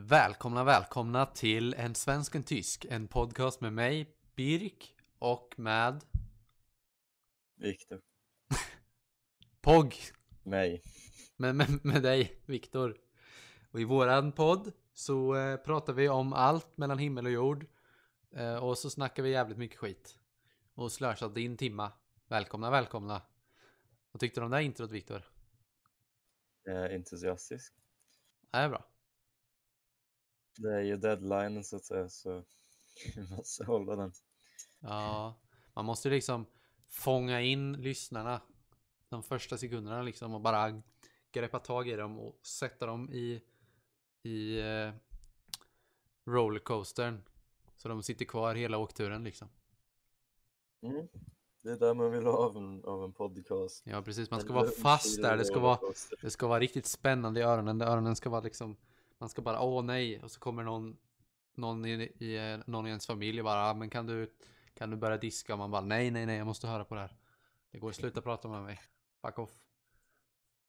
Välkomna, välkomna till En svensk en tysk, en podcast med mig, Birk, och med Viktor. Pog, Nej. med, med, med dig, Viktor. Och i våran podd så eh, pratar vi om allt mellan himmel och jord. Eh, och så snackar vi jävligt mycket skit. Och slösar din timma. Välkomna, välkomna. Vad tyckte du om det här introt, Viktor? Är entusiastisk. Det är bra. Det är ju deadline så att säga så vi måste hålla den. Ja, man måste liksom fånga in lyssnarna de första sekunderna liksom och bara greppa tag i dem och sätta dem i, i eh, rollercoastern. Så de sitter kvar hela åkturen liksom. Mm. Det är där man vill ha av en, av en podcast. Ja, precis. Man ska vara fast där. Det ska vara, det ska vara riktigt spännande i öronen. Öronen ska vara liksom, man ska bara åh nej. Och så kommer någon, någon i, i, någon i ens familj och bara, "Ah, men kan du, kan du börja diska? Och man bara, nej, nej, nej, jag måste höra på det här. Det går, sluta prata med mig. Fuck off.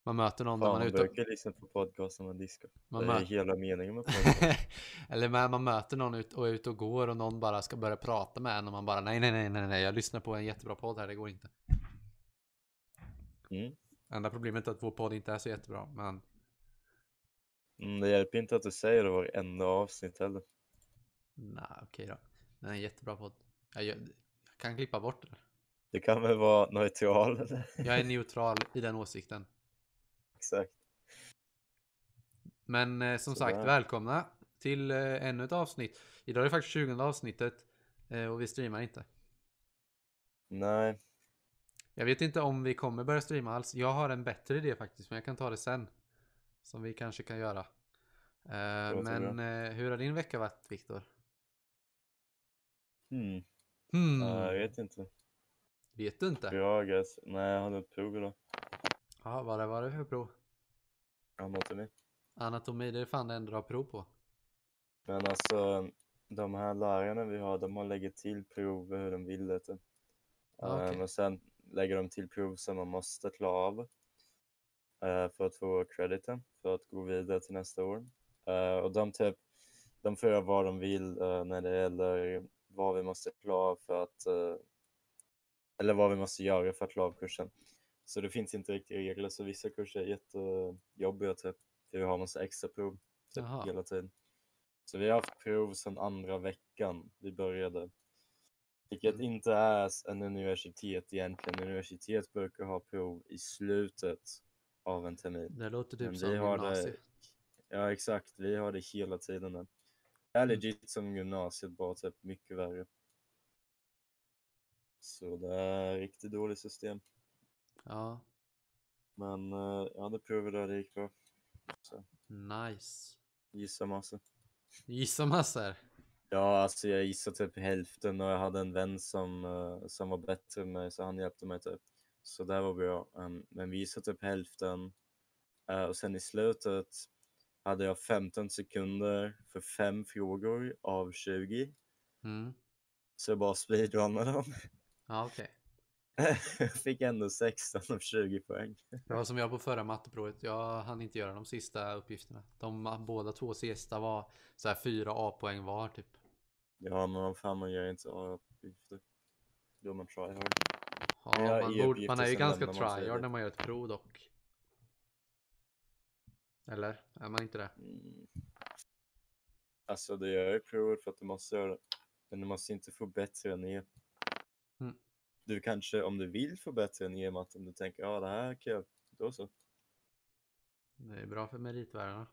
Man möter någon Fan, man är man ute och, brukar lyssna på podcast när man diskar. man det är hela meningen med podcast. Eller man, man möter någon ut och är ute och går och någon bara ska börja prata med en och man bara nej, nej, nej, nej, nej, jag lyssnar på en jättebra podd här, det går inte. Mm. Enda problemet är att vår podd inte är så jättebra, men Mm, det hjälper inte att du säger det varenda avsnitt heller. nej, okej då. Det är en jättebra podd. Jag, gör, jag kan klippa bort det. Det kan väl vara neutral eller? Jag är neutral i den åsikten. Exakt. Men eh, som sagt, Sådär. välkomna till eh, ännu ett avsnitt. Idag är det faktiskt 20 avsnittet eh, och vi streamar inte. Nej, Jag vet inte om vi kommer börja streama alls. Jag har en bättre idé faktiskt, men jag kan ta det sen. Som vi kanske kan göra. Eh, men eh, hur har din vecka varit, Viktor? hmm. Hmm. Nej, jag vet inte. Vet du inte? Bra guys. Nej, jag hade ett prov idag. Ja, vad var det för prov? Anatomi. Anatomi, det är fan det enda du har prov på. Men alltså, de här lärarna vi har, de har lägger till prov hur de vill det. typ. Okej. Ehm, och sen lägger de till prov som man måste klara av för att få crediten, för att gå vidare till nästa år. Eh, och de, typ, de får göra vad de vill eh, när det gäller vad vi måste klara för att, eh, eller vad vi måste göra för att klara av kursen. Så det finns inte riktigt regler, så vissa kurser är jättejobbiga typ, vi har massa extra prov typ, hela tiden. Så vi har haft prov sedan andra veckan vi började. Vilket Mm. inte är en universitet egentligen. Universitet brukar ha prov i slutet av en termin. Det låter typ som gymnasiet. det, ja exakt, vi har det hela tiden. Det är Mm. legit som gymnasiet, bara typ mycket värre. Så det är riktigt dåligt system. Ja, Men eh, jag hade prov idag, det gick bra. Så nice. gissa massa. Gissa massor. Ja, alltså jag gissade typ hälften och jag hade en vän som, eh, som var bättre än mig så han hjälpte mig typ. Så det var bra. Um, men vi gissade typ hälften. Eh, och sen i slutet hade jag 15 sekunder för fem frågor av 20. Mm. Så jag bara speedrunnade dem. Ja, okej. jag fick ändå 16 av 20 poäng. Det var som jag på förra matteprovet. Jag hann inte göra de sista uppgifterna. De båda två sista var så här fyra A-poäng var typ. Ja, men vad fan man gör inte A-uppgifter. Då man tryhard. Ja, jag man, är borde, man är ju ganska tryhard när man gör ett prov dock. Eller? Är man inte det? Mm. Alltså det gör ju provet för att du måste göra det. Men du måste inte få bättre än E. Mm. Du kanske, om du vill få bättre än E i matten, du tänker ja det här kan jag, då så. Det är bra för meritvärdena.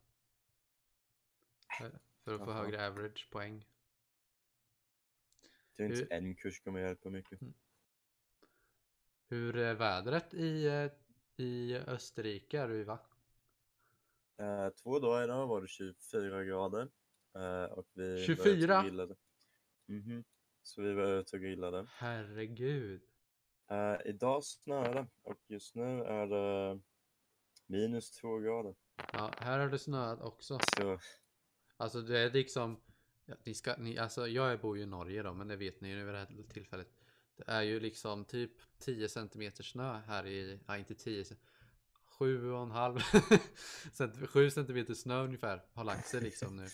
För, för att få högre average poäng. Det är inte Hur- en kurs kommer hjälpa mycket. Hur är vädret i, eh, i Österrike är du va? Eh, två dagar idag var det 24 grader. Eh, och vi var ute 24? och grillade. Mhm. Så vi var ute och grillade. Herregud. Eh, idag snöar det och just nu är det minus två grader. Ja, här har det snöat också. Så Alltså det är liksom ni ska, ni, alltså jag bor ju i Norge då, men det vet ni ju vid det här tillfället. Det är ju liksom typ 10 centimeter snö här i, ja inte 10, sju och en halv cent- sju centimeter snö ungefär har lagt sig liksom nu i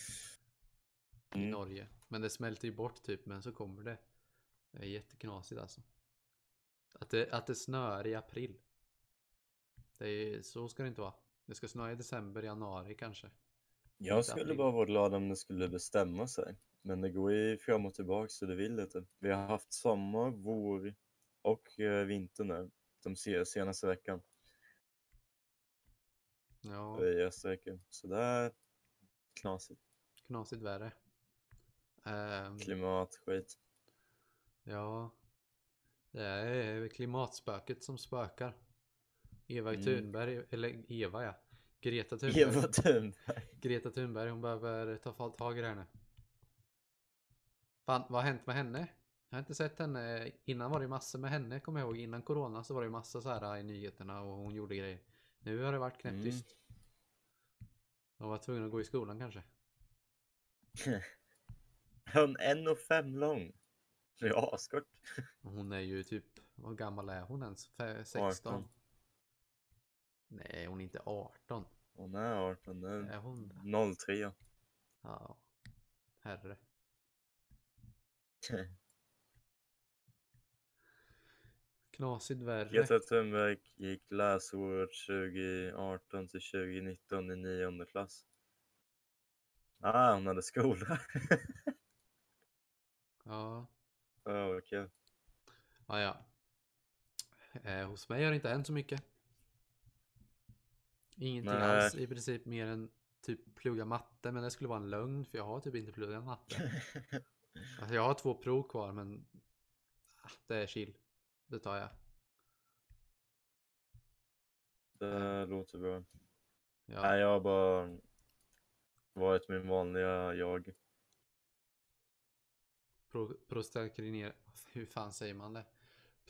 Mm. Norge. Men det smälter ju bort typ, men så kommer det. Det är jätteknasigt alltså. Att det, att det snöar i april. Det är, så ska det inte vara. Det ska snöa i december, januari kanske. Jag skulle bara vara glad om det skulle bestämma sig. Men det går ju fram och tillbaka så det vill inte. Vi har haft sommar, vår och eh, vinter nu. De se- senaste veckan Ja, i Österrike. Så det är knasigt. knasigt värre. Ehm, Klimatskit. ja, det är klimatspöket som spökar. Eva Mm. Thunberg, eller Eva ja. Greta Thunberg. Eva Thunberg. Greta Thunberg, hon behöver ta tag i det här nu. Fan, vad har hänt med henne? Jag har inte sett henne. Innan var det massor med henne, kommer jag ihåg. Innan corona så var det massa så här i nyheterna och hon gjorde grejer. Nu har det varit knäpptyst. Hon var tvungen att gå i skolan kanske. Hon är 1,5 lång. Det är askort. Hon är ju typ, vad gammal är hon ens? Fe- 16? 18. Nej, hon är inte 18. Hon är 18 nu. Är hon det? 03. Ja. Herre. Knasigt värre. Greta Thunberg gick läsåret 2018 till 2019 i nionde klass. Ah, hon hade skola. Ja. Ja, vad kul. Ja, ja. Eh, hos mig har det inte hänt så mycket. Ingenting Nej. alls i princip mer än typ plugga matte. Men det skulle vara en lögn för jag har typ inte pluggat matte. Alltså, jag har två prov kvar men ah, det är chill. Det tar jag. Det låter bra. Ja, Nej, jag har bara varit min vanliga jag. pro, prostakrinera. Hur fan säger man det?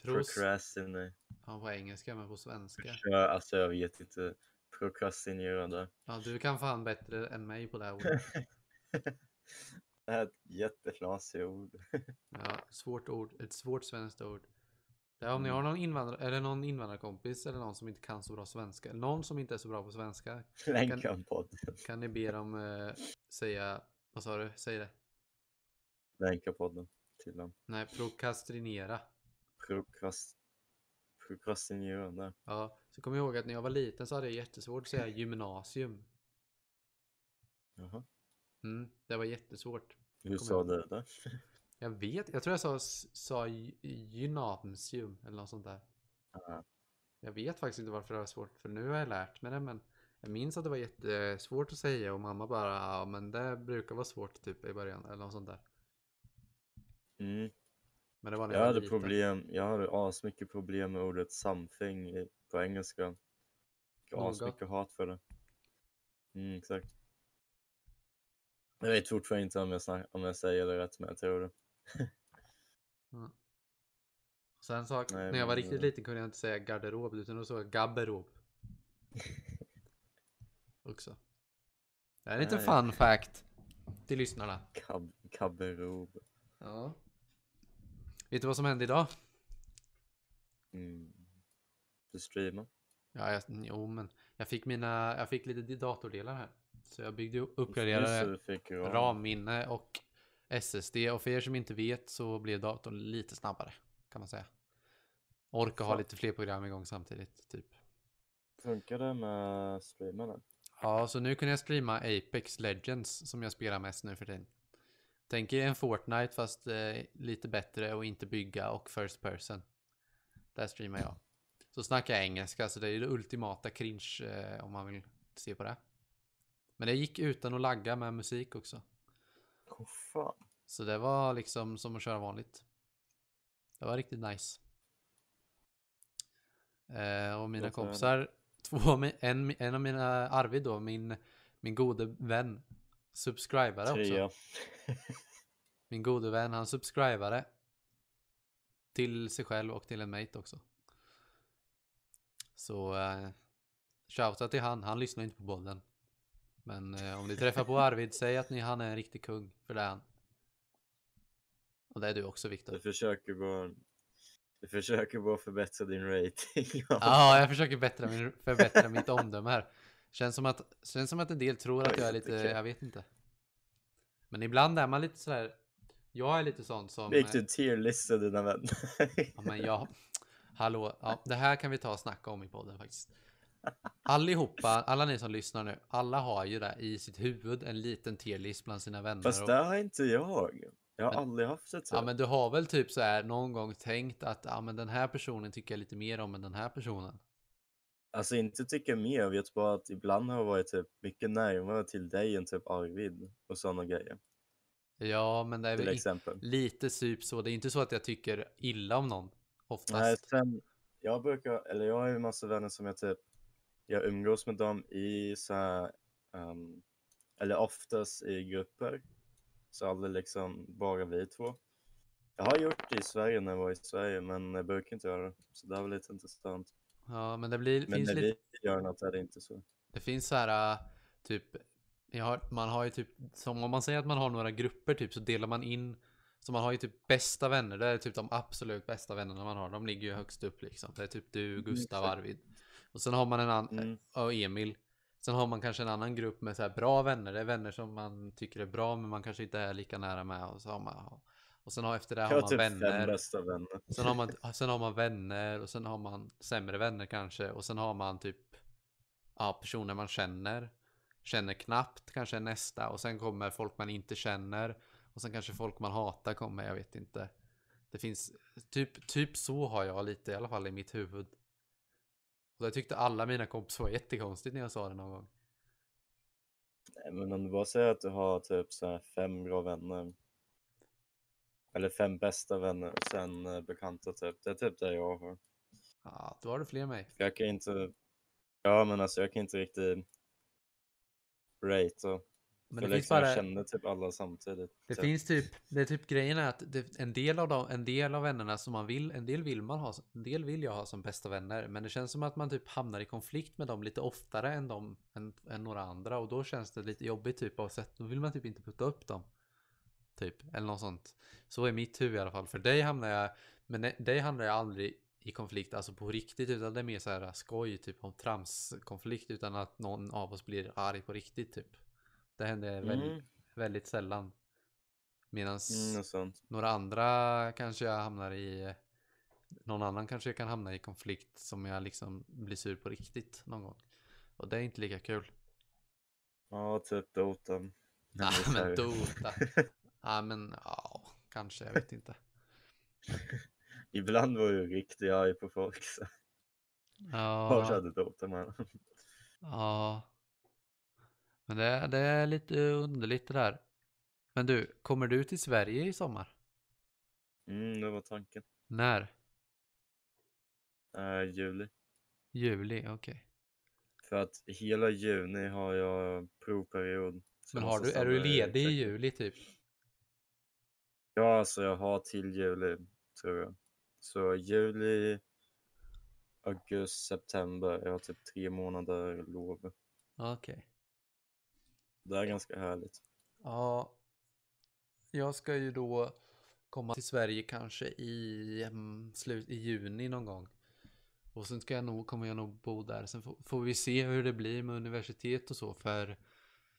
Pros, Procrastinate. ja, på engelska men på svenska. Ja, Alltså jag vet inte. Prokrastinerande. Ja, du kan fan bättre än mig på det här ordet. Det är ett jätteknasigt ord. Ja, svårt ord. Ett svårt svenskt ord. Är om ni Mm. har någon invandrare, eller någon invandrarkompis eller någon som inte kan så bra svenska. Eller någon som inte är så bra på svenska. Podd. Kan ni be dem eh, säga, vad sa du? Säg det. Länka podden till dem. Nej, prokrastinera. Prokrast... Prokrastinerande. Ja, så kom jag ihåg att när jag var liten så hade jag jättesvårt att säga gymnasium. Jaha. Mm, det var jättesvårt. Hur sa jag du det? Jag vet, jag tror jag sa, sa gy- gymnasium eller något sånt där. Ja. Jag vet faktiskt inte varför det var svårt, för nu har jag lärt mig det, men jag minns att det var jättesvårt att säga och mamma bara, ja men det brukar vara svårt typ i början eller något sånt där. Mm. Men det var när Jag jag hade liten. problem, jag hade asmycket problem med ordet something på engelska. Något. Asmycket hat för det. Mm, exakt. Jag vet fortfarande inte om jag, snack, om jag säger det rätt men jag tror det. Sen så, Nej, när jag var men, riktigt eh, liten kunde jag inte säga garderob utan då sa jag gabberob. Också. Det är en liten Nej. fun fact till lyssnarna. Kab, kabberob. Ja. Vet du vad som hände idag? Mm. Du streamar? Ja, jag, jo men jag fick mina, jag fick lite datordelar här. Så jag byggde upp, uppgraderade ram. RAM-minne och SSD. Och för er som inte vet så blev datorn lite snabbare kan man säga. Orka ha lite fler program igång samtidigt typ. Funkar det med streamarna? Ja, så nu kan jag streama Apex Legends som jag spelar mest nu för tiden. Tänk er en Fortnite fast eh, lite bättre och inte bygga och first person. Där streamar jag. Så snackar jag engelska så det är det ultimata cringe eh, om man vill se på det. Men det gick utan att lagga med musik också. Åh fan. Så det var liksom som att köra vanligt. Det var riktigt nice. Eh, och mina kompisar, två, en, en av mina, Arvid då, min, min gode vän, subscribare också. Trea. Min gode vän, han subscribade. Till sig själv och till en mate också. Så eh, shoutout till han, han lyssnar inte på bollen. Men eh, om ni träffar på Arvid, säg att ni, han är en riktig kung, för det är han. Och det är du också Viktor. Jag försöker bara Du försöker bara förbättra din rating. Ja, jag försöker bättra min, förbättra mitt omdöme här. Känns som, att, känns som att en del tror att jag är lite, jag vet inte. Men ibland är man lite sådär, jag är lite sån som... Gick du tierlista dina vänner? Ja, men jag... Hallå, ja, det här kan vi ta och snacka om i podden faktiskt. Allihopa, alla ni som lyssnar nu, alla har ju det i sitt huvud, en liten tierlist bland sina vänner. Fast det har inte jag. Jag har Men- aldrig haft det så. Ja men du har väl typ så här någon gång tänkt att ja men den här personen tycker jag lite mer om än den här personen. Alltså inte tycker mer, jag vet bara att ibland har jag varit typ mycket närmare till dig än typ Arvid och sådana grejer. Ja men det är Till väl exempel. lite typ så. Det är inte så att jag tycker illa om någon. Oftast. Nej, sen, jag brukar, eller jag har ju massa vänner som jag typ, jag umgås med dem i så här, ehm, eller oftast i grupper. Så aldrig liksom bara vi två. Jag har gjort det i Sverige när jag var i Sverige, men jag brukar inte göra det. Så det var lite intressant. Ja men det blir, Men när lite, vi gör något är det inte så. det finns så här äh, typ, jag har, man har ju typ, som om man säger att man har några grupper typ så delar man in så man har ju typ bästa vänner, det är typ de absolut bästa vännerna man har. De ligger ju högst upp liksom. Det är typ du, Gustav, exakt. Arvid. Och sen har man en annan, Mm. och Emil. Sen har man kanske en annan grupp med så bra vänner. Det är vänner som man tycker är bra men man kanske inte är lika nära med. Och, så har man, och sen har efter det har man typ vänner. bästa vänner. Sen har, man, sen har man vänner och sen har man sämre vänner kanske. Och sen har man typ ja, personer man känner. Känner knappt kanske nästa. Och sen kommer folk man inte känner. Och sen kanske folk man hatar kommer, jag vet inte. Det finns, typ, typ så har jag lite i alla fall i mitt huvud. Och jag tyckte alla mina kompisar var jättekonstigt när jag sa det någon gång. Nej, men om du bara säger att du har typ så här fem bra vänner. Eller fem bästa vänner och sen eh, bekanta typ. Det är typ det jag har. Ja, då har du fler än mig. Jag kan inte, ja men alltså jag kan inte riktigt rate. Men det liksom jag bara... känner typ alla samtidigt. Det typ. finns typ, det är typ grejen är att det, en del av dem, en del av vännerna som man vill, en del vill man ha, en del vill jag ha som bästa vänner. Men det känns som att man typ hamnar i konflikt med dem lite oftare än dem, än, än några andra. Och då känns det lite jobbigt typ av sätt, då vill man typ inte putta upp dem. Typ, eller något sånt. Så är mitt huvud i alla fall. För dig hamnar jag, men dig hamnar jag aldrig i konflikt, alltså på riktigt, utan det är mer så här skoj, typ om tramskonflikt, utan att någon av oss blir arg på riktigt, typ. Det händer väldigt, Mm, väldigt sällan. Medan mm, några andra kanske jag hamnar i Någon annan kanske jag kan hamna i konflikt som jag liksom blir sur på riktigt någon gång. Och det är inte lika kul. Ja, typ Dota. Nej men Dota. Ja men ja, kanske, jag vet inte. Ibland var jag riktigt arg på folk. Så. Ja, körde Dota man. ja. Men det, är- det är lite underligt det där. Men du, kommer du till Sverige i sommar? Mm, det var tanken. När? Uh, juli. Juli, okej. För att hela juni har jag provperiod. Men har du, är du ledig i juli typ? Ja, alltså jag har till juli tror jag. Så juli, augusti, september. Jag har typ tre månader lov. Okej. Det är ganska härligt. Ja, jag ska ju då komma till Sverige kanske i slut i juni någon gång. Och sen ska jag nog, kommer jag nog bo där. Sen får, får vi se hur det blir med universitet och så. För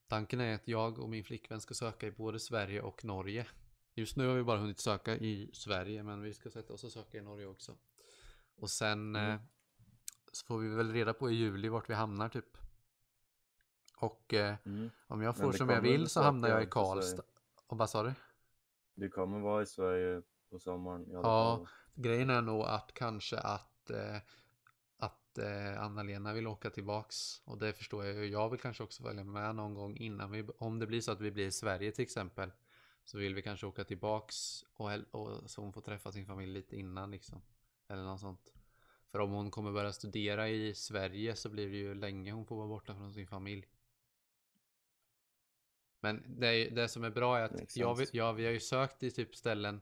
tanken är att jag och min flickvän ska söka i både Sverige och Norge. Just nu har vi bara hunnit söka i Sverige, men vi ska sätta oss och söka i Norge också. Och sen Mm. eh, så får vi väl reda på i juli vart vi hamnar typ. Och eh, Mm. om jag får som jag vill så hamnar jag i. Karlstad. Och vad sa du? Vi kommer vara i Sverige på sommaren Ja. fall. Grejen är nog att kanske att, eh, att eh, Anna-Lena vill åka tillbaks. Och det förstår jag ju. Jag vill kanske också följa med någon gång innan vi, om det blir så att vi blir i Sverige till exempel. Så vill vi kanske åka tillbaks och, och så hon får träffa sin familj lite innan liksom. Eller något sånt. För om hon kommer börja studera i Sverige så blir det ju länge hon får vara borta från sin familj. Men det, är- det som är bra är att Makes jag, vill- sense. ja, vi har ju sökt i typ ställen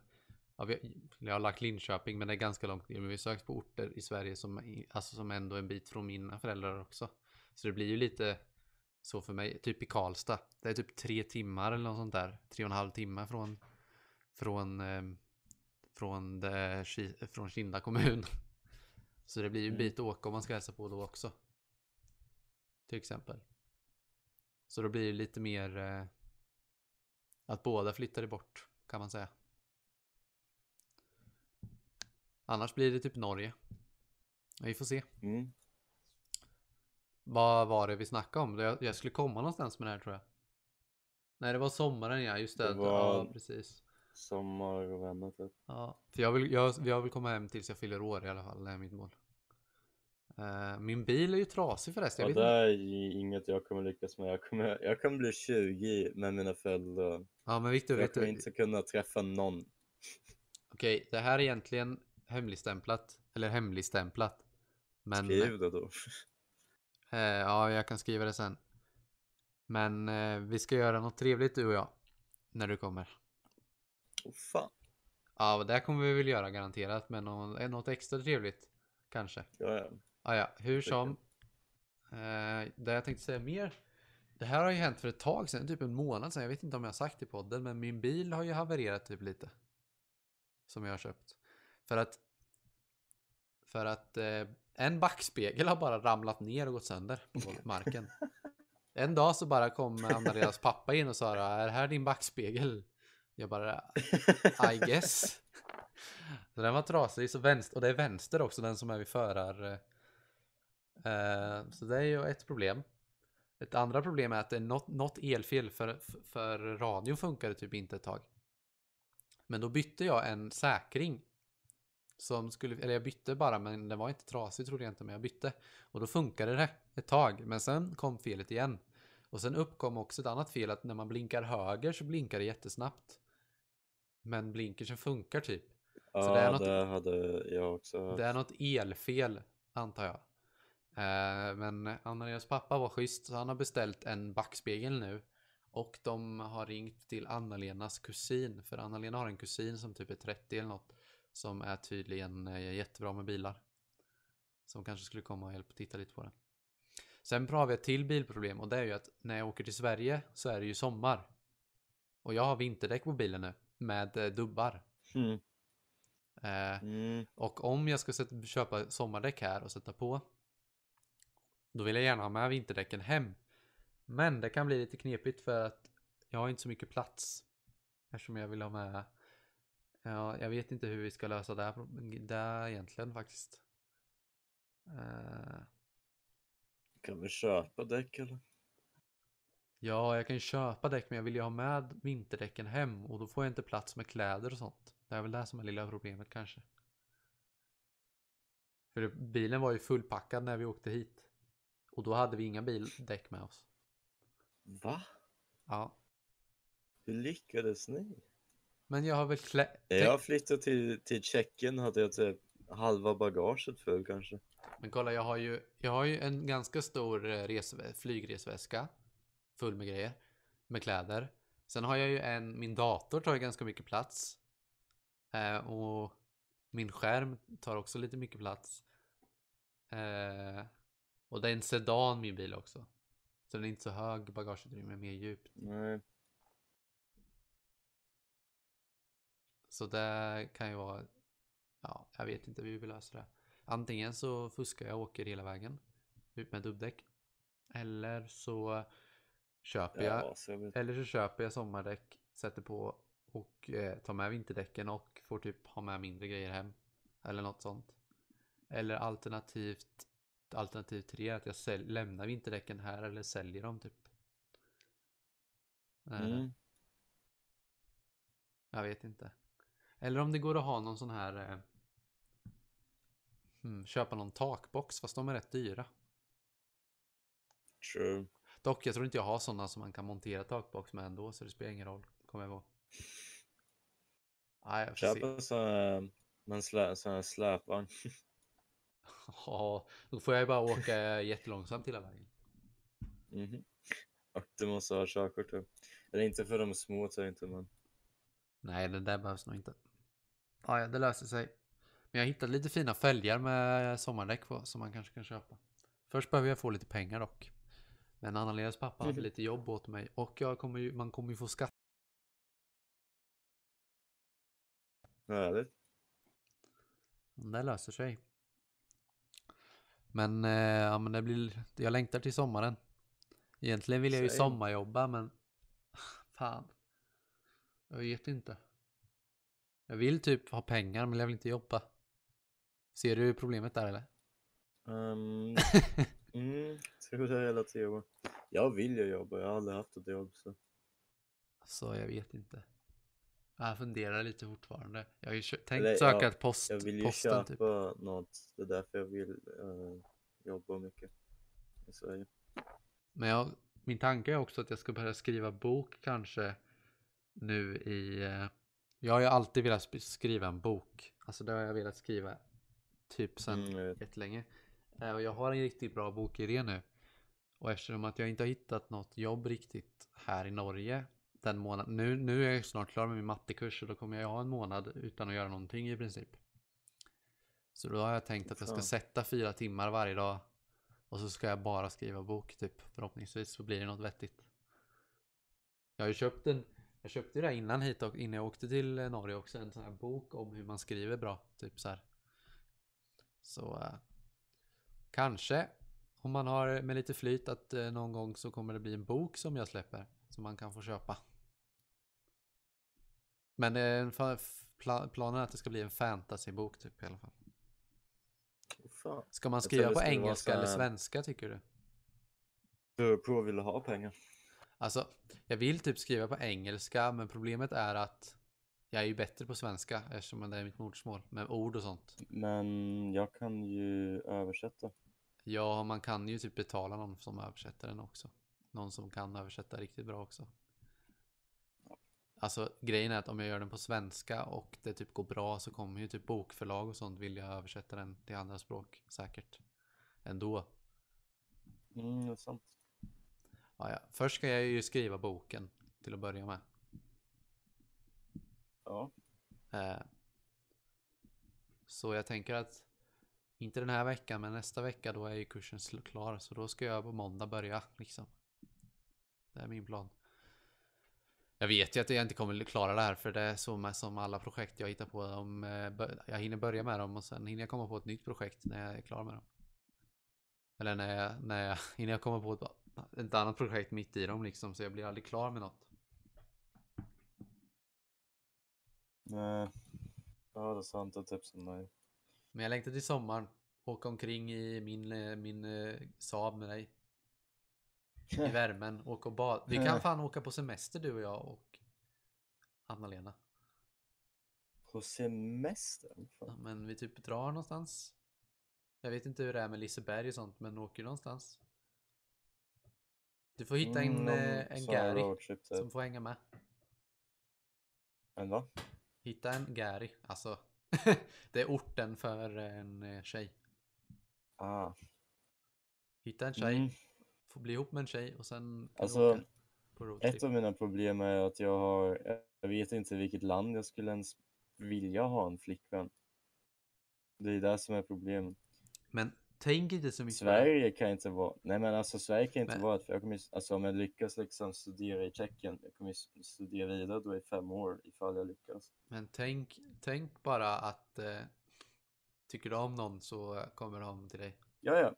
Ja, vi, jag har lagt Linköping men det är ganska långt ner. Men vi har sökt på orter i Sverige som, alltså som ändå är en bit från mina föräldrar också. Så det blir ju lite så för mig. Typ i Karlstad. Det är typ tre timmar eller något sånt där. Tre och en halv timme från, från, eh, från, det, Ki- från Kinda kommun. Så det blir ju en Mm. bit att åka om man ska hälsa på då också. Till exempel. Så då blir det lite mer eh, att båda flyttar bort kan man säga. Annars blir det typ Norge. Vi får se. Mm. Vad var det vi snackade om? Jag, jag skulle komma någonstans med det här tror jag. Nej, det var sommaren ja, just det. Det Ja, var- precis. Sommar och vänner typ. Ja, för jag vill, jag, jag vill komma hem tills jag fyller år i alla fall. Det är mitt mål. Eh, min bil är ju trasig förresten. Ja, Jag det vet inte. är inget jag kommer lyckas med. Jag kommer, jag kommer bli 20 med mina föräldrar. Ja, men Victor, Jag kommer inte kunna träffa någon. Okej, det här är egentligen hemligstämplat. Eller hemligstämplat. Men... Skriv det då. Eh, ja, jag kan skriva det sen. Men eh, vi ska göra något trevligt du och jag. När du kommer. Oh, fan. Ja, det kommer vi väl göra garanterat. Men någon, eh, något extra trevligt. Kanske. Ja, ja. Ah, ja, hur som. Eh, det jag tänkte säga mer. Det här har ju hänt för ett tag sedan, typ en månad sedan. Jag vet inte om jag har sagt i podden, men min bil har ju havererat typ lite. Som jag har köpt. För att. För att eh, en backspegel har bara ramlat ner och gått sönder på marken. En dag så bara kom Anna-Leas pappa in och sa är det här din backspegel? Jag bara I guess. Så den var trasig, så vänster, och det är vänster också, den som är vid förar. Eh, så det är ju ett problem. Ett andra problem är att det är något, något elfel för, för radion funkade typ inte ett tag. Men då bytte jag en säkring. Som skulle, eller jag bytte bara men den var inte trasig trodde jag inte men jag bytte. Och då funkade det ett tag men sen kom felet igen. Och sen uppkom också ett annat fel att när man blinkar höger så blinkar det jättesnabbt. Men blinkersen funkar typ. Ja, det är det, något- hade jag också. Det är något elfel, antar jag. Eh, men Anna-Leas pappa var schysst, så han har beställt en backspegel nu. Och de har ringt till Anna-Lenas kusin, för Anna-Lena har en kusin som typ är 30 eller något. Som är tydligen eh, jättebra med bilar. Som kanske skulle komma och hjälpa titta lite på den. Sen har vi ett till bilproblem och det är ju att när jag åker till Sverige så är det ju sommar. Och jag har vinterdäck på bilen nu med eh, dubbar. Mm. Eh, Mm. och om jag ska sätta, köpa sommardäck här och sätta på Då vill jag gärna ha med vinterdäcken hem Men det kan bli lite knepigt för att Jag har inte så mycket plats Eftersom jag vill ha med Ja, jag vet inte hur vi ska lösa det här, det egentligen faktiskt Eh, Kan vi köpa däck eller? Ja, jag kan ju köpa däck men jag vill ju ha med vinterdäcken hem och då får jag inte plats med kläder och sånt. Det är väl det som är lilla problemet kanske. För bilen var ju fullpackad när vi åkte hit. Och då hade vi inga bildäck med oss. Va? Ja. Hur lyckades ni? Men jag har väl klä... När jag flyttade till, till Tjeckien hade jag typ halva bagaget full kanske. Men kolla, jag har ju, jag har ju en ganska stor eh, resvä- flygresväska. Full med grejer. Med kläder. Sen har jag ju en, min dator tar ju ganska mycket plats. Eh, och min skärm tar också lite mycket plats. Eh, och det är en sedan min bil också. Så den är inte så hög bagageutrymme, mer djupt. Nej. Så det kan ju vara, ja, jag vet inte hur vi löser det. Antingen så fuskar jag och åker hela vägen ut med dubbdäck. Eller så köper jag, Ja, så eller så köper jag sommardäck, sätter på och eh, tar med vinterdäcken och får typ ha med mindre grejer hem. Eller något sånt. Eller alternativt, alternativ tre att jag säl- lämnar vinterdäcken här eller säljer dem typ. Eh, Mm. Jag vet inte. Eller om det går att ha någon sån här... Eh, hmm, köpa någon takbox, fast de är rätt dyra. True. Dock, jag tror inte jag har sådana som man kan montera takbox med ändå, så det spelar ingen roll. Kommer jag ihåg. Nej, jag får se. Här, man slä, sån här släpvagn. Ja, då får jag ju bara åka jättelångsamt hela vägen. Mhm. Och du måste ha körkort typ. Eller inte för de små tror jag inte men. Nej, det där behövs nog inte. Ja, ja, det löser sig. Men jag har hittat lite fina fälgar med sommardäck på som man kanske kan köpa. Först behöver jag få lite pengar dock. Men Anna-Leas pappa hade lite jobb åt mig och jag kommer ju, man kommer ju få skatt. Härligt. Det löser sig. Men, eh, ja, men det blir, jag längtar till sommaren. Egentligen vill jag ju Same. sommarjobba men fan. Jag vet inte. Jag vill typ ha pengar men jag vill inte jobba. Ser du problemet där eller? Um, mm, tror det relaterar. Jag vill ju jobba, jag har aldrig haft ett jobb så. Så jag vet inte. Jag funderar lite fortfarande. Jag har ju tänkt Eller, söka ett post, Jag vill ju posten köpa typ. något, det är därför jag vill eh, jobba mycket i Sverige. Men jag, min tanke är också att jag ska börja skriva bok kanske nu i... eh, Jag har ju alltid velat skriva en bok. Alltså det har jag velat skriva typ sen Mm, jättelänge. Eh, Och jag har en riktigt bra bokidé nu. Och eftersom att jag inte har hittat något jobb riktigt här i Norge den månaden. Nu, nu är jag snart klar med min mattekurs och då kommer jag ha en månad utan att göra någonting i princip. Så då har jag tänkt att jag ska sätta fyra timmar varje dag och så ska jag bara skriva bok typ. Förhoppningsvis så blir det något vettigt. Jag har ju köpt en, jag köpte ju det här innan hit och innan jag åkte till Norge också. En sån här bok om hur man skriver bra. Typ så här. Så eh, kanske om man har med lite flyt att eh, någon gång så kommer det bli en bok som jag släpper. Som man kan få köpa. Men eh, pla- planen är att det ska bli en fantasybok typ i alla fall. Fan. Ska man skriva på engelska eller svenska tycker du? Du på vill ha pengar. Alltså, jag vill typ skriva på engelska, men problemet är att jag är ju bättre på svenska eftersom det är mitt modersmål med ord och sånt. Men jag kan ju översätta. Ja, man kan ju typ betala någon som översätter den också. Någon som kan översätta riktigt bra också. Alltså grejen är att om jag gör den på svenska och det typ går bra så kommer ju typ bokförlag och sånt vilja översätta den till andra språk säkert. Ändå. Mm, det är sant. Ja, ja. Först ska jag ju skriva boken till att börja med. Ja. Eh, Så jag tänker att inte den här veckan men nästa vecka då är ju kursen klar så då ska jag på måndag börja liksom. Det är min plan. Jag vet ju att jag inte kommer klara det här för det är så med som alla projekt jag hittar på. De, eh, jag hinner börja med dem och sen hinner jag komma på ett nytt projekt när jag är klar med dem. Eller när jag, när jag hinner jag komma på ett, ett annat projekt mitt i dem liksom så jag blir aldrig klar med något. Nej. Ja, det är sant. Det typ som mig. Men jag längtar till sommaren. Åka omkring i min, eh, min eh, Saab med dig. I värmen. Åka och bada. Vi kan fan åka på semester du och jag och Anna-Lena. På semester? Ja. Men vi typ drar någonstans. Jag vet inte hur det är med Liseberg och sånt men åker någonstans. Du får hitta en, Mm, eh, en Gary typ. som får hänga med. En va? Hitta en Gary. Alltså. det är orten för en eh, tjej. Ah. Hitta en tjej. Mm. Få bli ihop med en tjej och sen kan Alltså, åka på roadtrip. Ett av mina problem är att jag har, jag vet inte vilket land jag skulle ens vilja ha en flickvän. Det är det som är problemet. Men tänk inte så mycket. Sverige kan inte vara, nej men alltså Sverige kan inte Men- vara för jag kommer, alltså om jag lyckas liksom studera i Tjeckien, jag kommer studera vidare då i fem år ifall jag lyckas. Men tänk, tänk bara att eh, tycker du om någon så kommer de till dig. Ja, ja,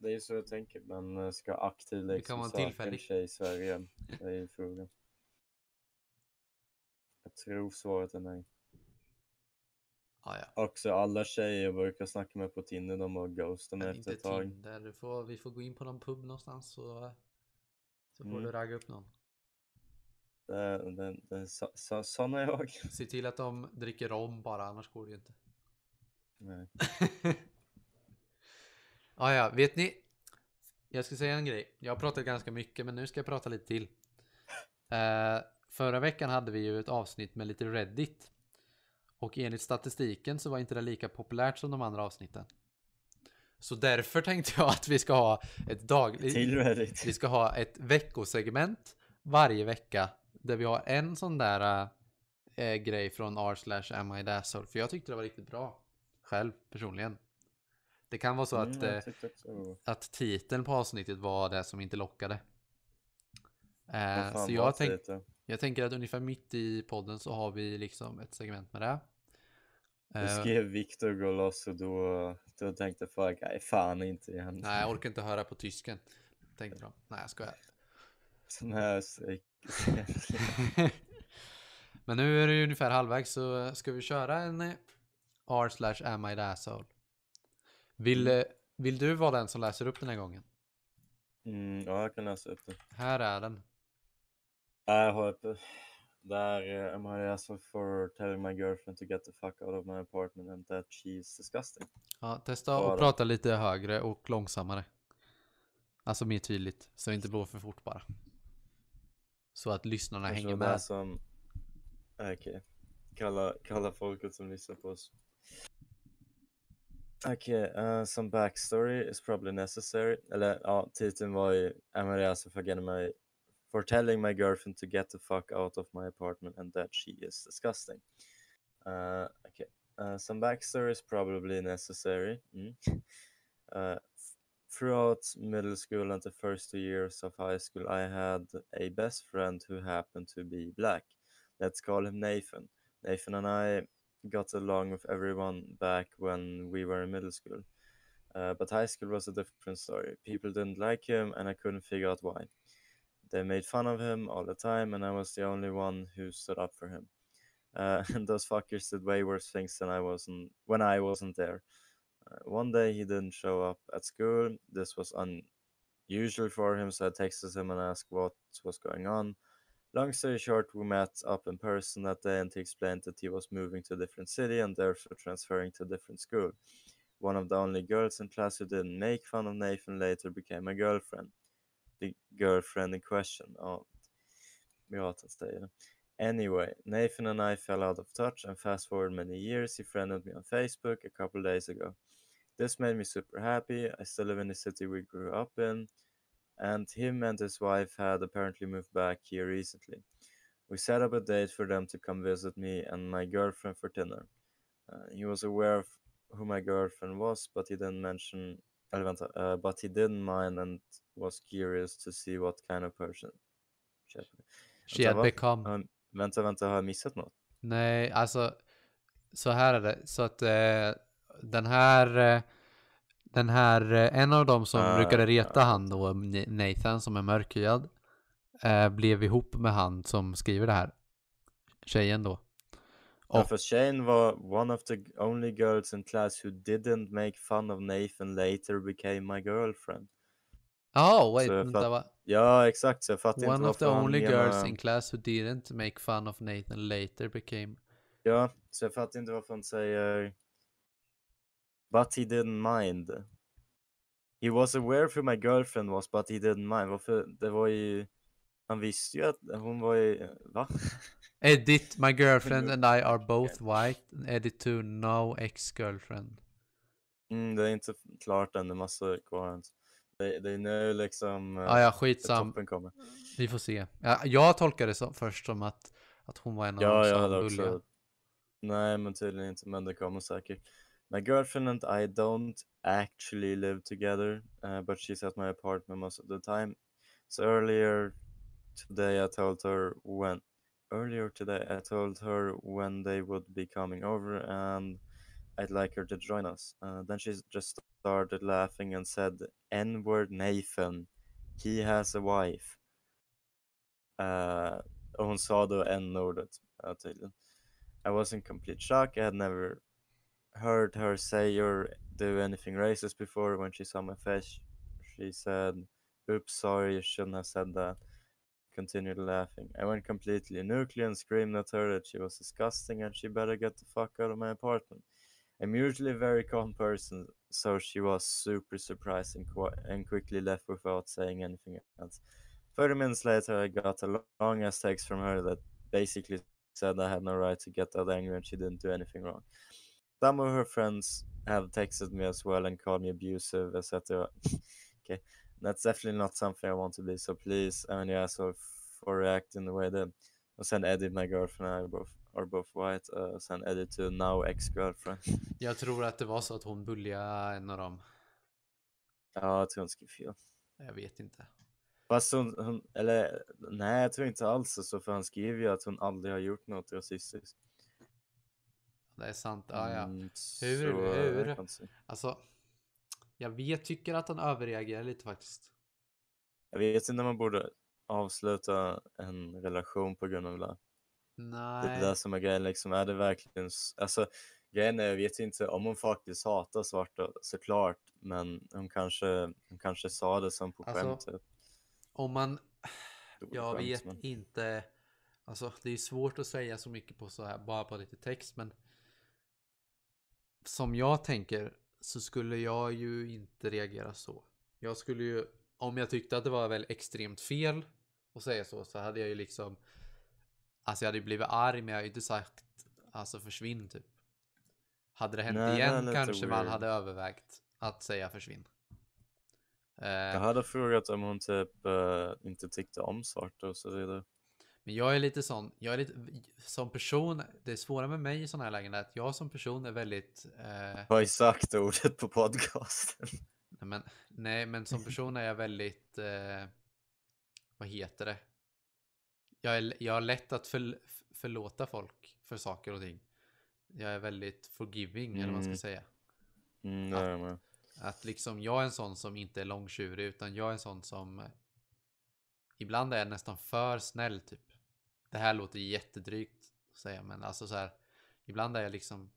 det är ju så jag tänker, men eh, ska aktivt liksom söka en tjej i Sverige, det är ju frågan. Jag tror svaret är nej. Ah, ja. Också alla tjejer jag brukar snacka med på Tinder, de har ghostat mig efter ett tag. Tinder. Du får, vi får gå in på någon pub någonstans så, så får Mm. du ragga upp någon. Det, det, det, så, så, sån är jag. Se till att de dricker rom bara annars går det ju inte. Nej. ah, ja, vet ni? Jag ska säga en grej. Jag har pratat ganska mycket men nu ska jag prata lite till. Eh, förra veckan hade vi ju ett avsnitt med lite Reddit. Och enligt statistiken så var inte det lika populärt som de andra avsnitten. Så därför tänkte jag att vi ska ha ett dagligt... Till Reddit. Vi ska ha ett veckosegment varje vecka. Där vi har en sån där äh, grej från r slash am I. För jag tyckte det var riktigt bra. Själv personligen. Det kan vara så att, Mm, jag eh, bra. att titeln på avsnittet var det som inte lockade. Eh, så jag, tänk, jag tänker att ungefär mitt i podden så har vi liksom ett segment med det. Då Eh, skrev Viktor gå loss och då, då tänkte folk, nej fan inte igen. nej, jag orkar inte höra på tysken. Tänkte de. Nej, jag skojar. Sån här Men nu är det ju ungefär halvvägs så ska vi köra en R slash am I the asshole. Vill, Mm. eh, vill du vara den som läser upp den här gången? mm, ja, jag kan läsa upp det. Här är den. Jag har uppe. Där uh, am I asshole for telling my girlfriend to get the fuck out of my apartment and that she's disgusting. Ja, testa att då. prata lite högre och långsammare. Alltså mer tydligt, så inte går för fort bara. Så att lyssnarna Kanske hänger med. som... Okej. Kalla, kalla folket som lyssnar på oss. Okej, uh, some backstory is probably necessary. Eller ja, titeln var ju Am I the asshole for getting my... For telling my girlfriend to get the fuck out of my apartment and that she is disgusting. Uh, okay. Uh, some backstory is probably necessary. Mm. Uh, throughout middle school and the first two years of high school, I had a best friend who happened to be black. Let's call him Nathan. Nathan and I got along with everyone back when we were in middle school. Uh, but high school was a different story. People didn't like him, and I couldn't figure out why. They made fun of him all the time, and I was the only one who stood up for him. Uh, and those fuckers did way worse things than I wasn't when I wasn't there. Uh, one day he didn't show up at school. This was unusual for him, so I texted him and asked what was going on. Long story short, we met up in person that day and he explained that he was moving to a different city and therefore transferring to a different school. One of the only girls in class who didn't make fun of Nathan later became my girlfriend. The girlfriend in question. Oh, ja, det. Anyway, Nathan and I fell out of touch, and fast forward many years, he friended me on Facebook a couple days ago. This made me super happy. I still live in the city we grew up in, and him and his wife had apparently moved back here recently. We set up a date for them to come visit me and my girlfriend for dinner. Uh, he was aware of who my girlfriend was, but he didn't mention. uh, but he didn't mind and was curious to see what kind of person. She had become. Har- Vänta, vänta, har jag missat något? Nej, alltså så här är det. Så att eh, den här eh, den här, eh, en av dem som Ah, brukade reta ja. han då, Nathan som är mörkhyad, eh, blev ihop med han som skriver det här. Tjejen då. Ja, Och, för Shane var one of the only girls in class who didn't make fun of Nathan later became my girlfriend. oh wait, så vänta va? Ja, exakt. Så jag fattar inte One of the only menar- girls in class who didn't make fun of Nathan later became Ja, så jag fattar inte varför han säger But he didn't mind. He was aware who my girlfriend was, but he didn't mind. Varför? Det var ju... Han visste ju att hon var ju... Va? Edit, my girlfriend and I are both white. Edit to no ex-girlfriend. Mm, det är inte klart än, det är massa kvar än. Det, det är nu liksom... eh, Ah, ja, skitsam. kommer. Vi får se. Ja, jag tolkade det som, först som att, att hon var en av Ja, de jag som hade bulliga. också... Nej, men tydligen inte, men det kommer säkert. My girlfriend and I don't actually live together, uh, but she's at my apartment most of the time. So earlier today I told her when... Earlier today I told her when they would be coming over and I'd like her to join us. Uh, then she just started laughing and said, N-word Nathan, he has a wife. Uh, hon sa då n-ordet tydligen. I was in complete shock. I had never heard her say or do anything racist before. When she saw my face, she said, Oops, sorry, you shouldn't have said that. Continued laughing. I went completely nuclear and screamed at her that she was disgusting and she better get the fuck out of my apartment. I'm usually a very calm person, so she was super surprised and, qu- and quickly left without saying anything else. 30 minutes later, I got a long ass text from her that basically said I had no right to get that angry and she didn't do anything wrong. Some of her friends have texted me as well and called me abusive, etc. okay, that's definitely not something I want to be. So please, I mean, yeah, so for reacting the way that och sen Eddie, my girlfriend, and I both are both white. Uh, sen Eddie to now ex-girlfriend. Jag tror att det var så att hon bulliga en av dem. ja, jag tror hon skrev fel. Jag vet inte. Fast hon, hon, eller nej, jag tror inte alls så, för han skriver ju att hon aldrig har gjort något rasistiskt. Det är sant. Ja, ja. Mm, Hur- hur? Alltså, jag vet, tycker att han överreagerar lite faktiskt. Jag vet inte om man borde avsluta en relation på grund av det. Det är det där Nej, som är grejen, liksom, är det verkligen... Alltså, grejen är, jag vet inte om hon faktiskt hatar svarta, såklart, men hon kanske, hon kanske sa det som på Alltså, skämt. typ. om man... Jag skämt, vet men- inte. Alltså, det är svårt att säga så mycket på så här, bara på lite text, men som jag tänker så skulle jag ju inte reagera så. Jag skulle ju, om jag tyckte att det var väl extremt fel att säga så, så hade jag ju liksom, alltså jag hade ju blivit arg, men jag hade inte sagt, alltså försvinn typ. Hade det hänt Nej, igen lite kanske man weird. hade övervägt att säga försvinn. Eh, Jag hade frågat om hon typ eh, inte tyckte om svarta och så vidare. Men jag är lite sån, jag är lite, som person, det är svåra med mig i sådana här lägen är att jag som person är väldigt, eh, Jag har ju sagt ordet på podcasten. nej, men, nej men som person är jag väldigt, eh, vad heter det? Jag, är, jag har lätt att förl, förlåta folk för saker och ting. Jag är väldigt forgiving eller vad man ska Mm. säga. Mm, jag med. Att liksom jag är en sån som inte är långtjurig utan jag är en sån som Ibland är jag nästan för snäll typ. Det här låter jättedrygt att säga men alltså så här. Ibland är jag liksom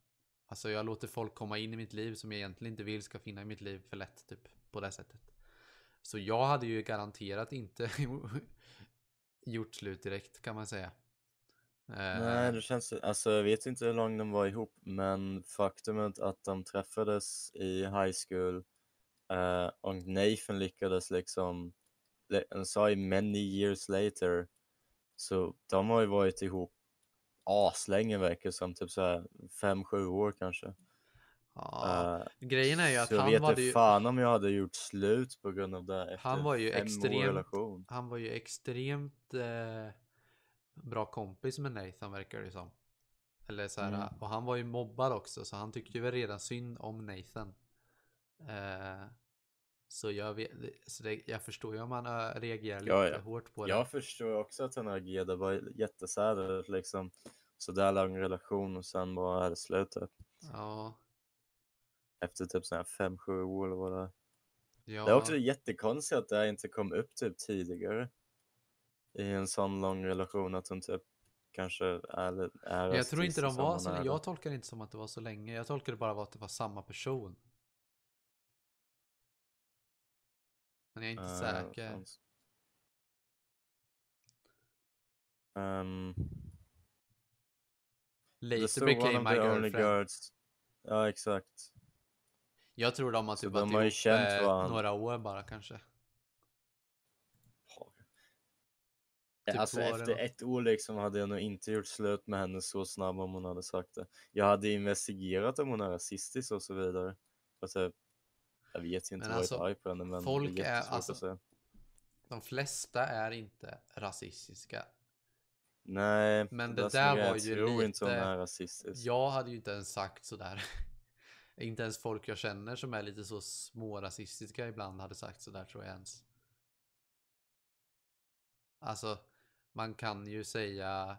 Alltså jag låter folk komma in i mitt liv som jag egentligen inte vill ska finna i mitt liv för lätt typ. På det sättet. Så jag hade ju garanterat inte gjort slut direkt kan man säga. Eh, Nej, det känns... Alltså, jag vet inte hur långt de var ihop, men faktumet att de träffades i high school eh, och Nathan lyckades liksom... Han sa ju many years later. Så de har ju varit ihop aslänge verkar det som, typ så här fem, sju år kanske. ja. Eh, Grejen är ju att han vet var inte ju fan om jag hade gjort slut på grund av det efter Han var ju fem år extremt- relation. Han var ju extremt eh, bra kompis med Nathan verkar det som. Eller så här, Mm. och han var ju mobbad också så han tyckte ju väl redan synd om Nathan. Eh, så jag, vet, så det, jag förstår ju om han eh, reagerar lite Ja, ja. hårt på det. Jag förstår också att han agerade, det var jättesädet liksom. Sådär lång relation och sen bara är det slut typ. Ja, Efter typ fem, sju år eller vad det är. ja, Det är också jättekonstigt att det här inte kom upp typ tidigare. I en sån lång relation att hon typ kanske är, är jag tror inte de var så. Jag tolkar det inte som att det var så länge. Jag tolkar det bara att det var samma person. Men jag är inte Eh, säker. det Later became my girlfriend. girls. Ja exakt. Jag tror de har typ varit ihop känt eh, några år bara kanske. Typ alltså efter ett år liksom hade jag nog inte gjort slut med henne så snabbt om hon hade sagt det. Jag hade investigerat om hon är rasistisk och så vidare. Och typ, jag vet inte Men vad alltså, jag är arg på henne men folk det är är- alltså- att säga. De flesta är inte rasistiska. Nej, Men det det där var jag ju tror inte hon lite- är rasistisk. Jag hade ju inte ens sagt sådär. inte ens folk jag känner som är lite så smårasistiska ibland hade sagt sådär tror jag ens. Alltså, man kan ju säga...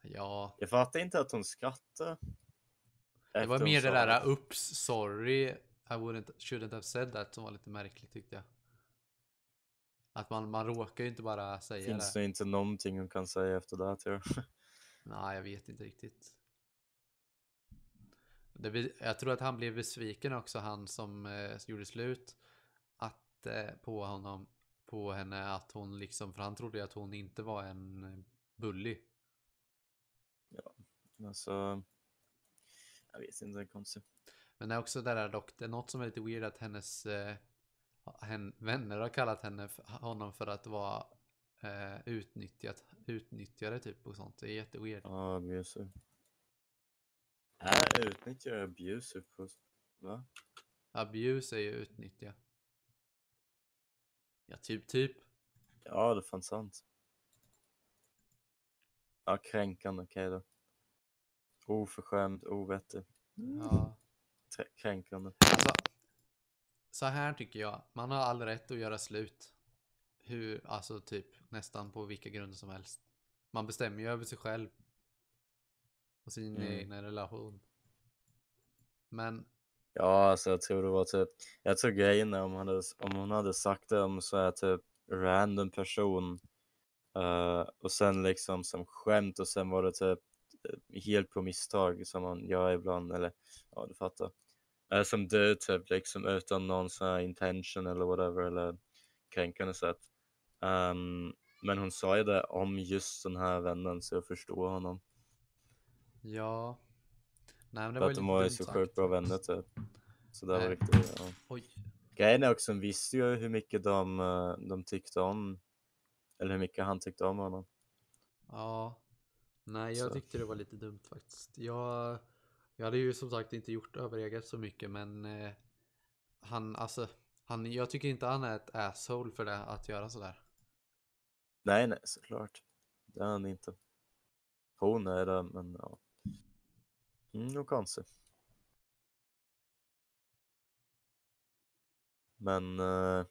Ja, Jag fattar inte att hon skrattar. det var mer det där oops, sorry, I wouldn't, shouldn't have said that som var lite märkligt tyckte jag. Att man, man råkar ju inte bara säga Finns det. det inte någonting hon kan säga efter det tror jag. Nej, jag vet inte riktigt. Det, jag tror att han blev besviken också, han som eh, gjorde slut. Att, eh, på honom, på henne, att hon liksom, för han trodde ju att hon inte var en bully. Alltså, jag vet inte, det är konstigt. Men det är också det där dock, det är något som är lite weird att hennes eh, hen, vänner har kallat henne, för, honom för att vara eh, utnyttjat, utnyttjare typ och sånt. Det är jätteweird. Ja, abusive. Är utnyttjare abusive på... Va? Abuse är ju utnyttja. Ja, typ, typ. Ja, det fanns sant. Ja, kränkande, okej då. Oförskämd, ovettig. Ja. Kränkande. Alltså, så här tycker jag. Man har all rätt att göra slut. Hur, alltså typ nästan på vilka grunder som helst. Man bestämmer ju över sig själv. och sin Mm. egna relation. Men Ja, alltså jag tror det var typ, jag tror grejen är om, hon hade, om hon hade sagt det om så här typ random person eh, och sen liksom som skämt och sen var det typ eh, helt på misstag som man gör ibland eller ja du fattar. Uh, som du typ liksom utan någon sån här intention eller whatever eller kränkande sätt. Ehm, men hon sa ju det om just den här vännen så jag förstår honom. ja. Nej men det För var att ju de var ju så sjukt bra vänner typ. Så det var riktigt, ja. Oj. Grejen är också, hon visste ju hur mycket de, eh, de tyckte om, eller hur mycket han tyckte om honom. Ja. Nej, jag Så. tyckte det var lite dumt faktiskt. Jag, jag hade ju som sagt inte gjort överreagerat så mycket men eh, han, alltså, han, jag tycker inte han är ett asshole för det att göra sådär. Nej, nej, såklart. Det är han inte. Hon är det, men ja. Mm, nog konstigt. Men eh,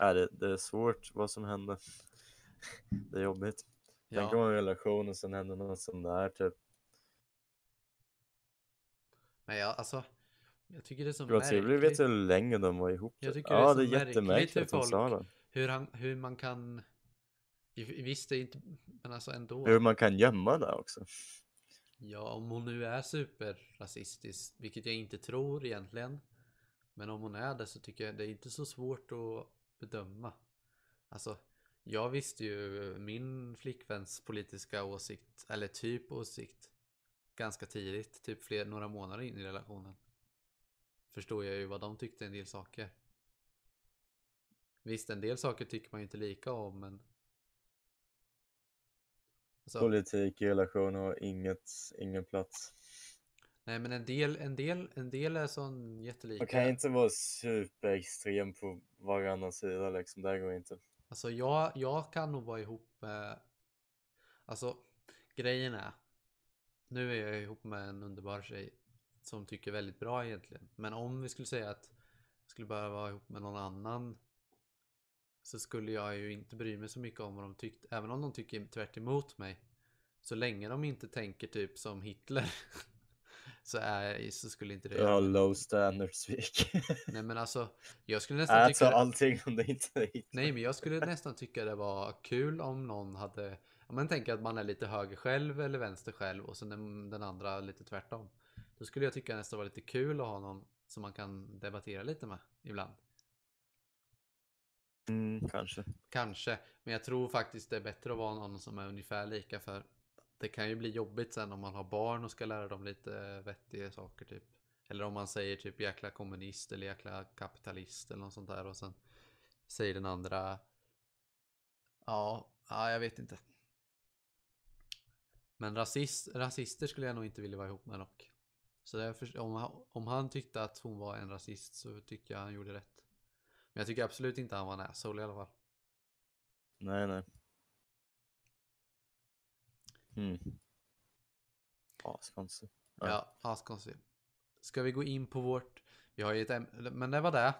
är det, det är svårt vad som händer. det är jobbigt. Tänk om Ja, en relation och sen händer något sånt där typ. Men jag, alltså, jag tycker det är så var trevligt, vet hur länge de var ihop? Jag tycker det är ja, det är märkligt jättemärkligt hur sa det. hur, han, hur man kan, visst det är inte, men alltså ändå. Hur man kan gömma det också. Ja, om hon nu är superrasistisk, vilket jag inte tror egentligen. Men om hon är det så tycker jag det är inte så svårt att bedöma. Alltså, jag visste ju min flickväns politiska åsikt, eller typ åsikt, ganska tidigt, typ fler, några månader in i relationen. Förstår jag ju vad de tyckte en del saker. Visst, en del saker tycker man ju inte lika om, men... Alltså, Politik i relation har inget, ingen plats. Nej men en del, en del, en del är sån jättelika. Man kan inte vara superextrem på varannan sida liksom, det går inte. Alltså jag, jag kan nog vara ihop med... Alltså grejen är. Nu är jag ihop med en underbar tjej. Som tycker väldigt bra egentligen. Men om vi skulle säga att jag skulle bara vara ihop med någon annan. Så skulle jag ju inte bry mig så mycket om vad de tyckte. Även om de tycker tvärt emot mig. Så länge de inte tänker typ som Hitler. så, är, så skulle inte det har low standards Vik. Nej men alltså. Jag skulle nästan Alltså tycka... allting om det inte är hit. Nej, men jag skulle nästan tycka det var kul om någon hade... Om man tänker att man är lite höger själv eller vänster själv och sen den, den andra lite tvärtom. Då skulle jag tycka nästan var lite kul att ha någon som man kan debattera lite med ibland. Mm, kanske. Kanske, men jag tror faktiskt det är bättre att vara någon som är ungefär lika för det kan ju bli jobbigt sen om man har barn och ska lära dem lite vettiga saker typ. Eller om man säger typ jäkla kommunist eller jäkla kapitalist eller något sånt där och sen säger den andra Ja, ja jag vet inte. Men rasist, rasister skulle jag nog inte vilja vara ihop med dock. Så därför, om, om han tyckte att hon var en rasist så tyckte jag han gjorde rätt. Men jag tycker absolut inte han var en asshole i alla fall. Nej, nej. Mm. Askonstigt. Ja. Ja. Ska vi gå in på vårt... Vi har ju ett ämne, men det var det.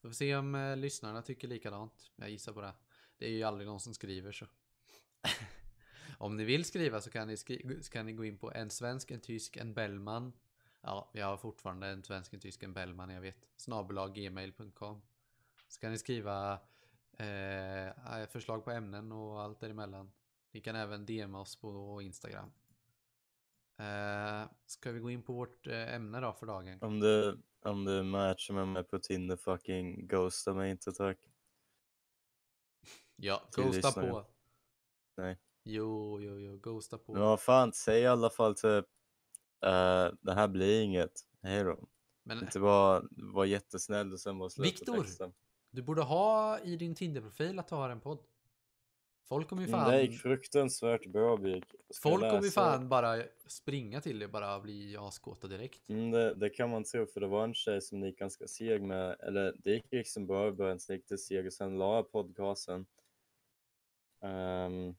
Får vi se om eh, lyssnarna tycker likadant. Jag gissar på det. Det är ju aldrig någon som skriver så. om ni vill skriva så kan ni, skri- så kan ni gå in på en svensk, en tysk, en Bellman. Ja, vi har fortfarande en svensk, en tysk, en Bellman, jag vet. Snabelag gmail.com. Så kan ni skriva eh, förslag på ämnen och allt däremellan. Ni kan även DMa oss på Instagram. Eh, ska vi gå in på vårt eh, ämne då för dagen? Om du, om du matchar med mig på Tinder, fucking ghosta mig inte tack. Ja, ghosta på. Nej. Jo, jo, jo, ghosta på. Men vad fan, säg i alla fall typ uh, det här blir inget, hej då. Men Inte bara vara jättesnäll och sen bara sluta Viktor! texta. du borde ha i din Tinder-profil att du har en podd. Folk kommer ju Mm, fan... Det gick fruktansvärt bra Birk. Folk kommer ju läsa? fan bara springa till och bara bli askåta direkt. Mm, det, det kan man tro, för det var en tjej som gick ganska seg med, eller det gick liksom bra i början, sen gick det seg och sen la jag podcasten. Ehm,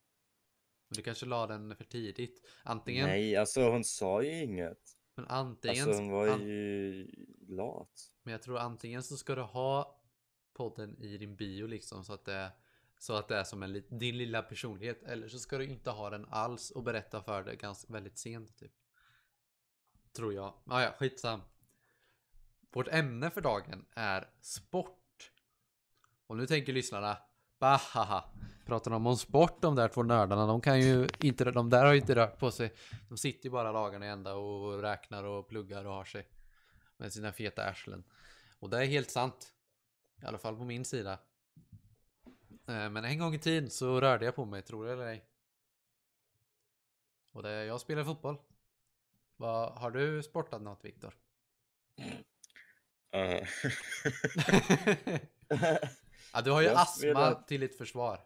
Men du kanske la den för tidigt. Antingen, nej, alltså hon sa ju inget. men antingen, Alltså hon var an- ju lat. men jag tror antingen så ska du ha podden i din bio liksom så att det Så att det är som en, din lilla personlighet. Eller så ska du inte ha den alls och berätta för det ganska väldigt sent typ. Tror jag. Ah, ja, skitsam. Vårt ämne för dagen är sport. Och nu tänker lyssnarna, bahaha. Pratar de om sport de där två nördarna? De kan ju inte, de där har ju inte rört på sig. De sitter ju bara dagarna i ända och räknar och pluggar och har sig. Med sina feta arslen. Och det är helt sant. I alla fall på min sida. Eh, Men en gång i tiden så rörde jag på mig, tror det eller ej. Och det, jag spelar fotboll. Vad, har du sportat något Viktor? Eh, ja, du har ju Jag astma spelar- till ditt försvar.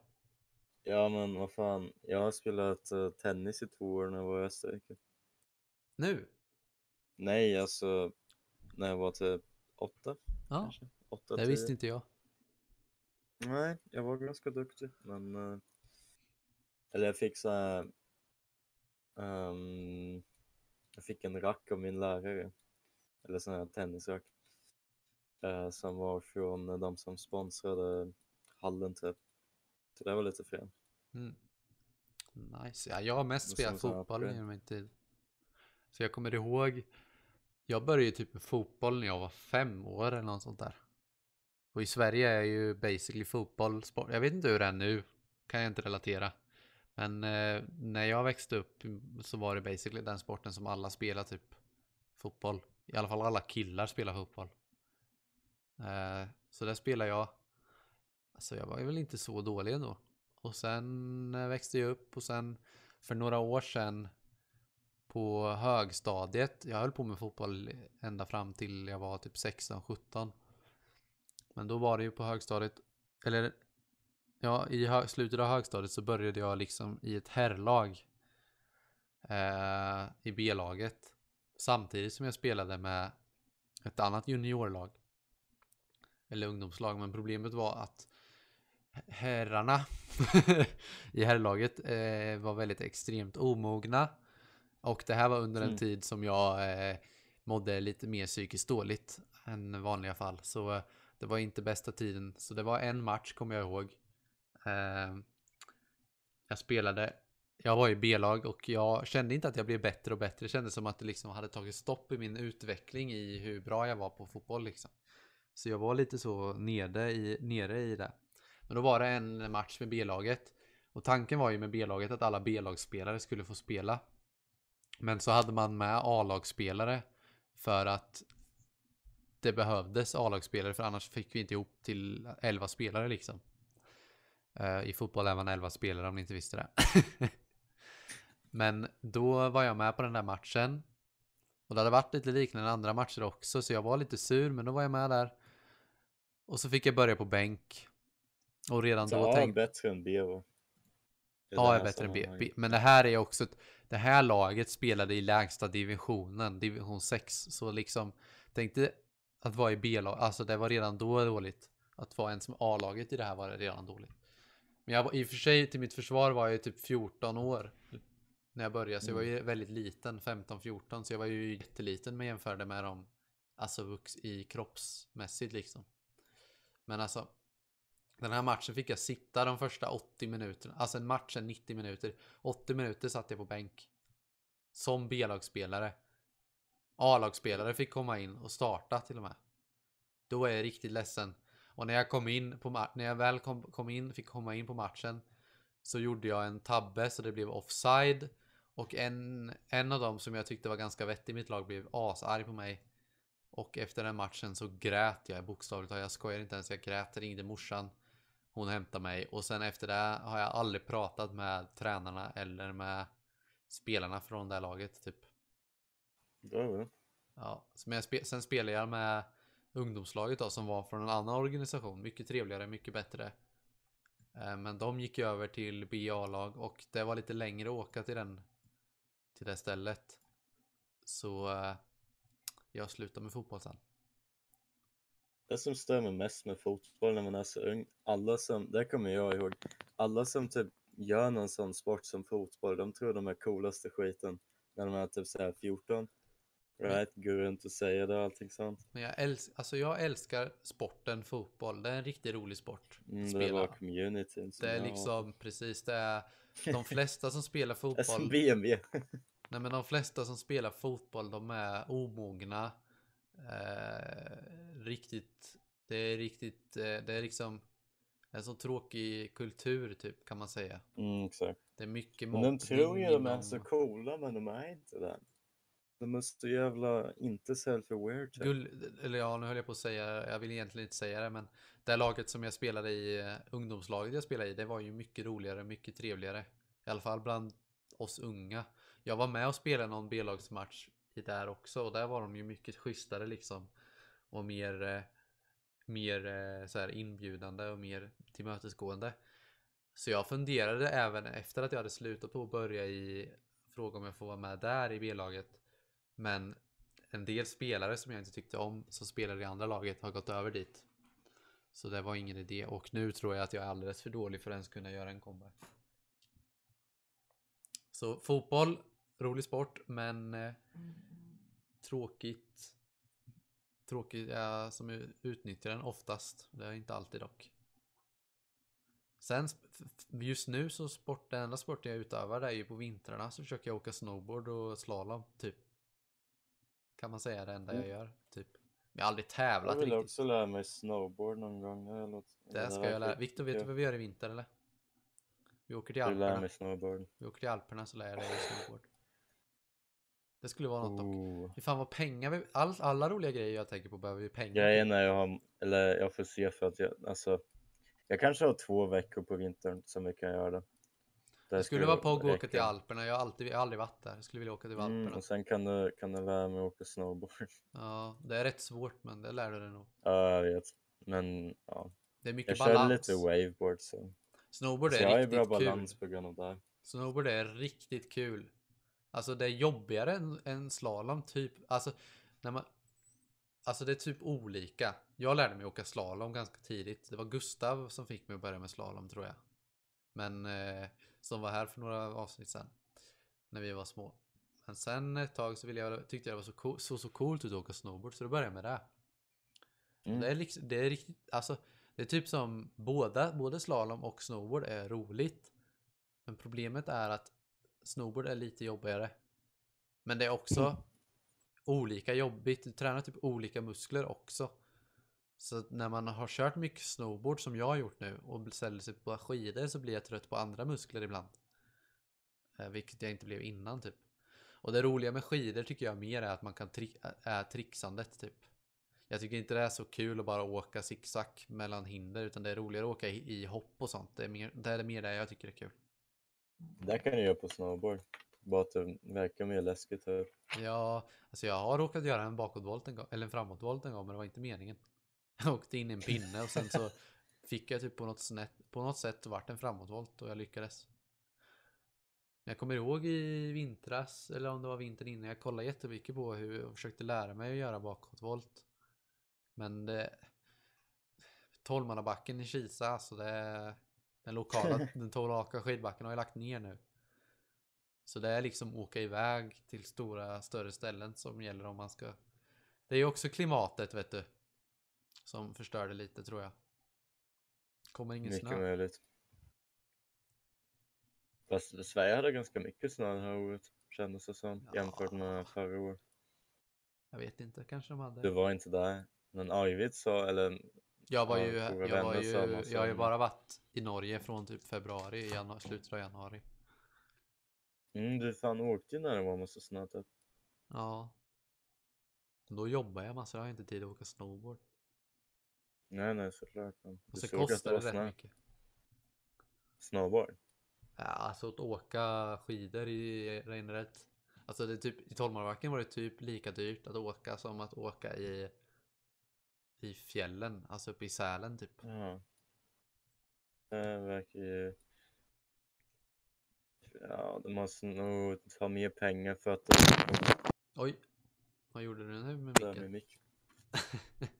ja men vad fan, jag har spelat eh, tennis i två år när jag var i Österrike. Nu? Nej, alltså när jag var typ åtta Ja, kanske. Åtta, det tio. visste inte jag. Nej, jag var ganska duktig, men... eh, eller jag fick så här... ehm, jag fick en rack av min lärare. Eller sån här tennisrack. Eh, som var från de som sponsrade hallen typ. Så det var lite fel. Mm. Nice. Ja, jag har mest spelat fotboll genom min tid. Så jag kommer ihåg. Jag började ju typ med fotboll när jag var fem år eller något sånt där. Och i Sverige är ju basically fotboll sport. Jag vet inte hur det är nu. Kan jag inte relatera. Men eh, när jag växte upp så var det basically den sporten som alla spelar typ. Fotboll. I alla fall alla killar spelar fotboll. Eh, så där spelade jag. Alltså jag var väl inte så dålig ändå. Och sen eh, växte jag upp och sen för några år sedan på högstadiet. Jag höll på med fotboll ända fram till jag var typ 16-17. Men då var det ju på högstadiet, eller ja, i hö- slutet av högstadiet så började jag liksom i ett herrlag eh, i B-laget. Samtidigt som jag spelade med ett annat juniorlag. Eller ungdomslag, men problemet var att herrarna i herrlaget eh, var väldigt extremt omogna. Och det här var under en Mm. tid som jag eh, mådde lite mer psykiskt dåligt än vanliga fall. Så eh, det var inte bästa tiden. Så det var en match kommer jag ihåg. Eh, jag spelade, jag var i B-lag och jag kände inte att jag blev bättre och bättre. Det kändes som att det liksom hade tagit stopp i min utveckling i hur bra jag var på fotboll liksom. Så jag var lite så nere i, nere i det. Men då var det en match med B-laget. Och tanken var ju med B-laget att alla B-lagsspelare skulle få spela. Men så hade man med A-lagsspelare för att det behövdes A-lagsspelare för annars fick vi inte ihop till 11 spelare liksom. Eh, I fotboll är man 11 spelare om ni inte visste det. Men då var jag med på den där matchen. Och det hade varit lite liknande andra matcher också så jag var lite sur men då var jag med där. Och så fick jag börja på bänk. Och redan Så då A tänkte bättre än B va? A är bättre än B. B. Men det här är också ett, Det här laget spelade i lägsta divisionen, division 6. Så liksom Tänkte att vara i B-lag, alltså det var redan då dåligt. Att vara ens med A-laget i det här var redan dåligt. Men jag var i och för sig till mitt försvar var jag typ 14 år. När jag började, så jag var ju väldigt liten, 15-14. Så jag var ju jätteliten med jämförde med dem. Alltså vux i kroppsmässigt liksom. Men alltså. Den här matchen fick jag sitta de första 80 minuterna. Alltså en match är 90 minuter. 80 minuter satt jag på bänk. Som B-lagsspelare. A-lagsspelare fick komma in och starta till och med. Då är jag riktigt ledsen. Och när jag kom in på när jag väl kom, kom in, fick komma in på matchen. Så gjorde jag en tabbe så det blev offside. Och en, en av dem som jag tyckte var ganska vettig i mitt lag blev asarg på mig. Och efter den matchen så grät jag bokstavligt talat. Jag skojar inte ens, jag grät, ringde morsan. Hon hämtade mig och sen efter det har jag aldrig pratat med tränarna eller med spelarna från det här laget typ. Bra. Ja, men spe, sen spelade jag med ungdomslaget då som var från en annan organisation. Mycket trevligare, mycket bättre. Eh, Men de gick över till BA-lag och det var lite längre att åka till den till det stället. Så eh, jag slutade med fotboll sen. Det som stör mig mest med fotboll när man är så ung, alla som, det kommer jag ihåg, alla som typ gör någon sån sport som fotboll, de tror de är coolaste skiten när de är typ såhär 14. Right, gå runt och säga det och allting sånt. Men jag, älsk, alltså jag älskar sporten fotboll. Det är en riktigt rolig sport. Mm, det var communityn som Det är liksom precis det är de flesta som spelar har. Som fotboll. BMW. Nej men de flesta som spelar fotboll de är omogna. Eh, riktigt. Det är riktigt. Eh, det är liksom en så tråkig kultur typ kan man säga. Mm, exakt. Det är mycket Men de mobbning tror ju de är så coola men de är inte det. De är så jävla inte self-aware typ. Gull, eller ja, nu höll jag på att säga, jag vill egentligen inte säga det, men det laget som jag spelade i, eh, ungdomslaget jag spelade i, det var ju mycket roligare, mycket trevligare. I alla fall bland oss unga. Jag var med och spelade någon B-lagsmatch i där också och där var de ju mycket schysstare liksom. Och mer, eh, mer eh, så här inbjudande och mer tillmötesgående. Så jag funderade även efter att jag hade slutat på att börja i fråga om jag får vara med där i B-laget. Men en del spelare som jag inte tyckte om som spelade i andra laget har gått över dit. Så det var ingen idé och nu tror jag att jag är alldeles för dålig för att ens kunna göra en comeback. Så fotboll, rolig sport men eh, tråkigt. Tråkigt ja, som utnyttjar den oftast. Det är inte alltid dock. Sen just nu så sport, den enda sporten jag utövar det är ju på vintrarna så försöker jag åka snowboard och slalom typ. Kan man säga det enda jag Mm. gör typ. Jag har aldrig tävlat Jag vill riktigt. också lära mig snowboard någon gång. Det, låter, Det ska jag lära. Viktor, vet du vad vi gör i vinter eller? Vi åker till Jag Alperna. mig snowboard. Vi åker till Alperna så lär jag dig snowboard. Det skulle vara något dock. Oh. Fy fan vad pengar vi... All, alla roliga grejer jag tänker på behöver vi pengar Grejen är jag har, eller jag får se för att jag, alltså, jag kanske har två veckor på vintern som vi kan göra det. Det Jag skulle vara på att gå åka till Alperna. Jag har, alltid, jag har aldrig varit där. Jag skulle vilja åka till Alperna. Mm, och sen kan du, kan du lära mig åka snowboard. Ja, det är rätt svårt men det lär du dig nog. Ja, jag vet. Men ja, Det är jag mycket körde balans. lite waveboard så. Snowboard Så är jag har ju bra riktigt kul. balans på grund av det. Snowboard är riktigt kul. Alltså det är jobbigare än, än slalom typ. Alltså, när man, alltså det är typ olika. Jag lärde mig åka slalom ganska tidigt. Det var Gustav som fick mig att börja med slalom tror jag. Men eh, som var här för några avsnitt sen. När vi var små. Men sen ett tag så ville jag, tyckte jag det var så, cool, så, så coolt att åka snowboard så då började jag med det. Mm. Det är, liksom, det är riktigt, alltså det är typ som båda, både slalom och snowboard är roligt. Men problemet är att snowboard är lite jobbigare. Men det är också olika jobbigt. Du tränar typ olika muskler också. Så när man har kört mycket snowboard som jag har gjort nu och ställer sig på skidor så blir jag trött på andra muskler ibland. Eh, Vilket jag inte blev innan typ. Och det roliga med skidor tycker jag mer är att man kan tri- är trixandet typ. Jag tycker inte det är så kul att bara åka zigzag mellan hinder utan det är roligare att åka i, i hopp och sånt. Det är, mer, det är mer det jag tycker är kul. Det kan du göra på snowboard. Bara att det verkar mer läskigt typ. Ja, alltså jag har råkat göra en bakåtvolt en gång, eller en framåtvolt en gång, men det var inte meningen. Jag åkte in i en pinne och sen så fick jag typ på något, snett, på något sätt vart en framåtvolt och jag lyckades. Jag kommer ihåg i vintras, eller om det var vintern innan, jag kollade jättemycket på hur jag försökte lära mig att göra bakåtvolt. Men det... Tolvmannabacken i Kisa, alltså det. Den lokala, den lokala skidbacken har jag lagt ner nu. Så det är liksom åka iväg till stora, större ställen som gäller om man ska... Det är ju också klimatet, vet du. Som förstör det lite, tror jag. Kommer ingen Mycket snö. möjligt. Fast Sverige hade ganska mycket snö det här året. Kändes det som. Jämfört Ja. med förra året. Jag vet inte, kanske de hade. Du var inte där. Men Arvid sa, eller Jag var ju, jag var ju, jag har ju bara varit i Norge från typ februari, januari, slutet av januari. mm, du fan åkte ju när det var massa snö typ. Ja. Då jobbar jag massor, jag har inte tid att åka snowboard. Nej, nej såklart. Men Och så kostar det rätt mycket. Snowboard. Ja, alltså att åka skidor i regnrätt. Alltså det typ, i Tolmarbacken var det typ lika dyrt att åka som att åka i i fjällen, alltså uppe i Sälen typ. Ja. Det verkar ju... Ja, de måste nog ta mer pengar för att Oj, vad gjorde du nu med där med micken? mick.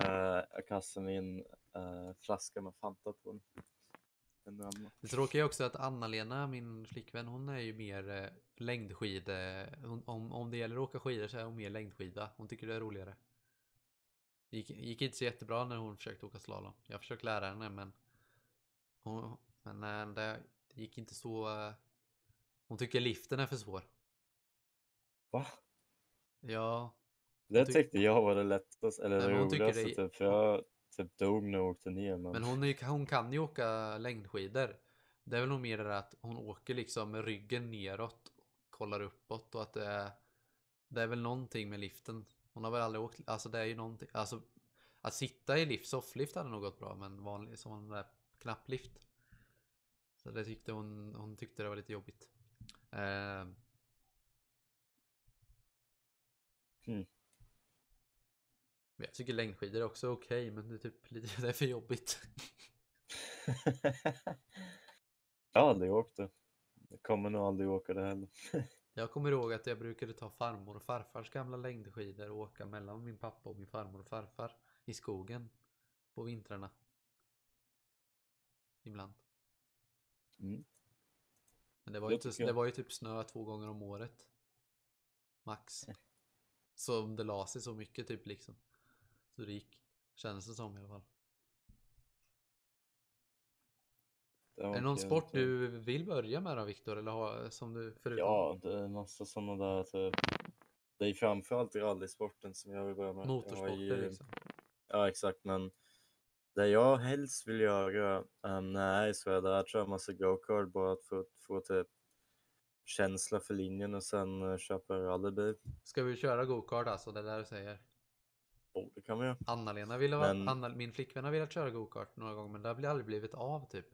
Eh, jag kastade min eh, flaska med Fanta på den. Det tråkiga är också att Anna-Lena, min flickvän, hon är ju mer eh, längdskid. Hon, om, om det gäller att åka skidor så är hon mer längdskida. Hon tycker det är roligare. Gick, gick inte så jättebra när hon försökte åka slalom. Jag försökte lära henne men hon, men eh, det, gick inte så. eh, Hon tycker liften är för svår. Va? Ja, Det tyck- tyckte jag var det lättaste, eller Nej, det roligaste det- typ, för jag typ dog när jag åkte ner. Men, men hon, är, hon kan ju åka längdskidor. Det är väl nog mer det att hon åker liksom med ryggen neråt. Kollar uppåt och att det är Det är väl någonting med liften. Hon har väl aldrig åkt, alltså det är ju någonting, alltså att sitta i lift, sofflift hade nog gått bra men vanlig sån där knapplift. Så det tyckte hon, hon tyckte det var lite jobbigt. Eh, Mm. Jag tycker längdskidor är också okej men det är typ lite, det är för jobbigt. åkt det. Jag kommer nog aldrig åka det heller. Jag kommer ihåg att jag brukade ta farmor och farfars gamla längdskidor och åka mellan min pappa och min farmor och farfar i skogen på vintrarna. Ibland. Mm. Men det var, ju jag. det var ju typ snö två gånger om året. Max. Så om det la sig så mycket typ liksom. Så det gick. Kändes det som i alla fall. Det Är det någon sport inte. du vill börja med då Viktor? Eller ha, som du förutom? Ja, det är massa sådana där typ. Det är framförallt rallysporten som jag vill börja med. Motorsporter ju- liksom. Ja, exakt. Men det jag helst vill göra um, när jag är där tror jag massa go-kart bara att få, få typ känsla för linjen och sen uh, köpa en rallybil. Ska vi köra go-kart alltså? Det är där du säger. Oh, det kan vi göra. Anna-Lena ville Men- Anna, min flickvän har velat köra go-kart några gånger men det har aldrig blivit av typ.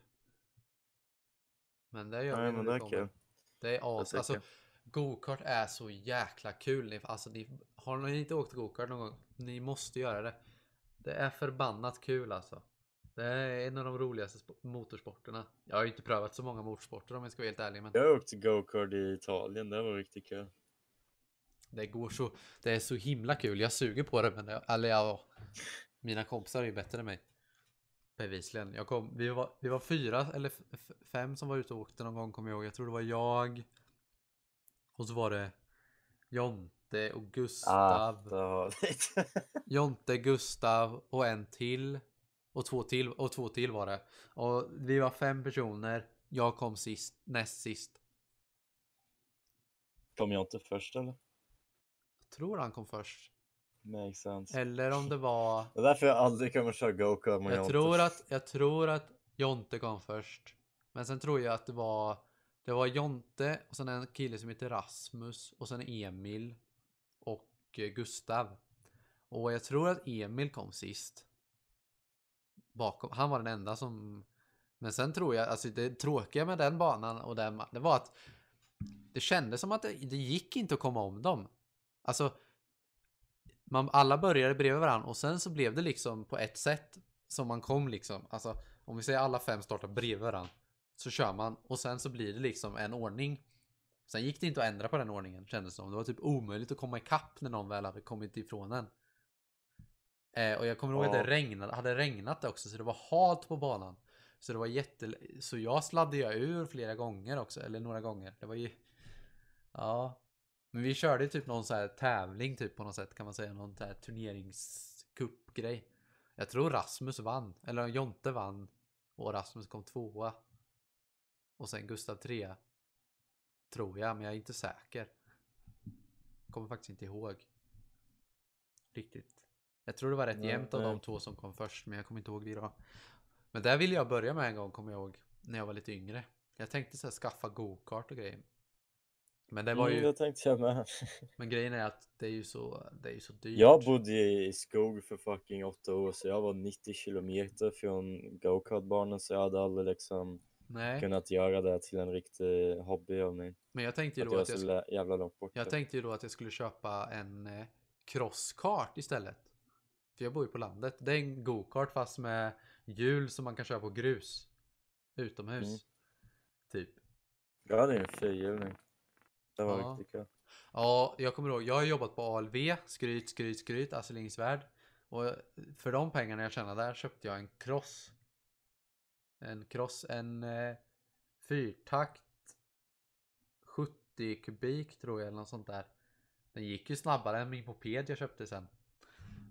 Men det gör Nej, men det är kul. Det är as, alltså go-kart är så jäkla kul. Ni- Alltså ni, har ni inte åkt go-kart någon gång? Ni måste göra det. Det är förbannat kul alltså. Det är en av de roligaste spo- motorsporterna. Jag har ju inte prövat så många motorsporter om jag ska vara helt ärlig men Jag har åkt go-kart i Italien, det var riktigt kul. det går så, det är så himla kul. Jag suger på det men det, eller ja, mina kompisar är ju bättre än mig. Bevisligen. Jag kom, vi, var, vi var fyra eller fem som var ute och åkte någon gång kommer jag ihåg. Jag tror det var jag. Och så var det Jonte och Ah, Gustav. lite. Jonte, Gustav och en till. Och två till, och två till var det. Och vi var fem personer. Jag kom sist, näst sist. Kom jag inte först eller? Jag tror han kom först. Makes sense. Eller om det var... Det är därför jag aldrig kommer köra go-kart med Jag Jonte. tror, att, jag tror att Jonte kom först. Men sen tror jag att det var Det var Jonte och sen en kille som heter Rasmus och sen Emil och eh, Gustav. Och jag tror att Emil kom sist. Bakom. Han var den enda som Men sen tror jag, alltså det tråkiga med den banan och den, det var att Det kändes som att det, det gick inte att komma om dem. Alltså man, alla började bredvid varandra och sen så blev det liksom på ett sätt som man kom liksom. Alltså om vi säger alla fem startar bredvid varandra så kör man och sen så blir det liksom en ordning. Sen gick det inte att ändra på den ordningen kändes det som. Det var typ omöjligt att komma ikapp när någon väl hade kommit ifrån den. Eh, och jag kommer ihåg att Ja. det regnade, hade regnat också så det var halt på banan. Så det var jätte... Så jag sladdade jag ur flera gånger också, eller några gånger. Det var ju... Ja. Men vi körde typ någon så här tävling typ på något sätt kan man säga. Någon så här turneringscupgrej. Jag tror Rasmus vann. Eller Jonte vann. Och Rasmus kom tvåa. Och sen Gustav trea. Tror jag, men jag är inte säker. Kommer faktiskt inte ihåg. Riktigt. Jag tror det var rätt Nej, jämnt av nej. de två som kom först, men jag kommer inte ihåg det då. Men där ville jag börja med en gång, kommer jag ihåg. När jag var lite yngre. Jag tänkte så här, skaffa go-kart och grejer. Men det var Mm, ju... det tänkte jag med. Men grejen är att det är ju så, det är ju så dyrt. Jag bodde i skog för fucking åtta år så jag var 90 kilometer från go-kartbanan så jag hade aldrig liksom Nej, kunnat göra det till en riktig hobby av mig. men jag tänkte ju Att då jag är att jag, så sk- lä- jävla långt bort. jag tänkte ju då att jag skulle köpa en eh, crosskart istället. För jag bor ju på landet. Det är en go-kart fast med hjul som man kan köra på grus. Utomhus. Mm. Typ. Jag hade en fyrhjuling. Det var Ja. riktigt kul. Ja, jag kommer ihåg. Jag har jobbat på ALV. Skryt, skryt, skryt. Astrid Lindgrens Värld. Och för de pengarna jag tjänade där köpte jag en cross. En cross, en eh, fyrtakt 70 kubik tror jag eller något sånt där. Den gick ju snabbare än min moped jag köpte sen.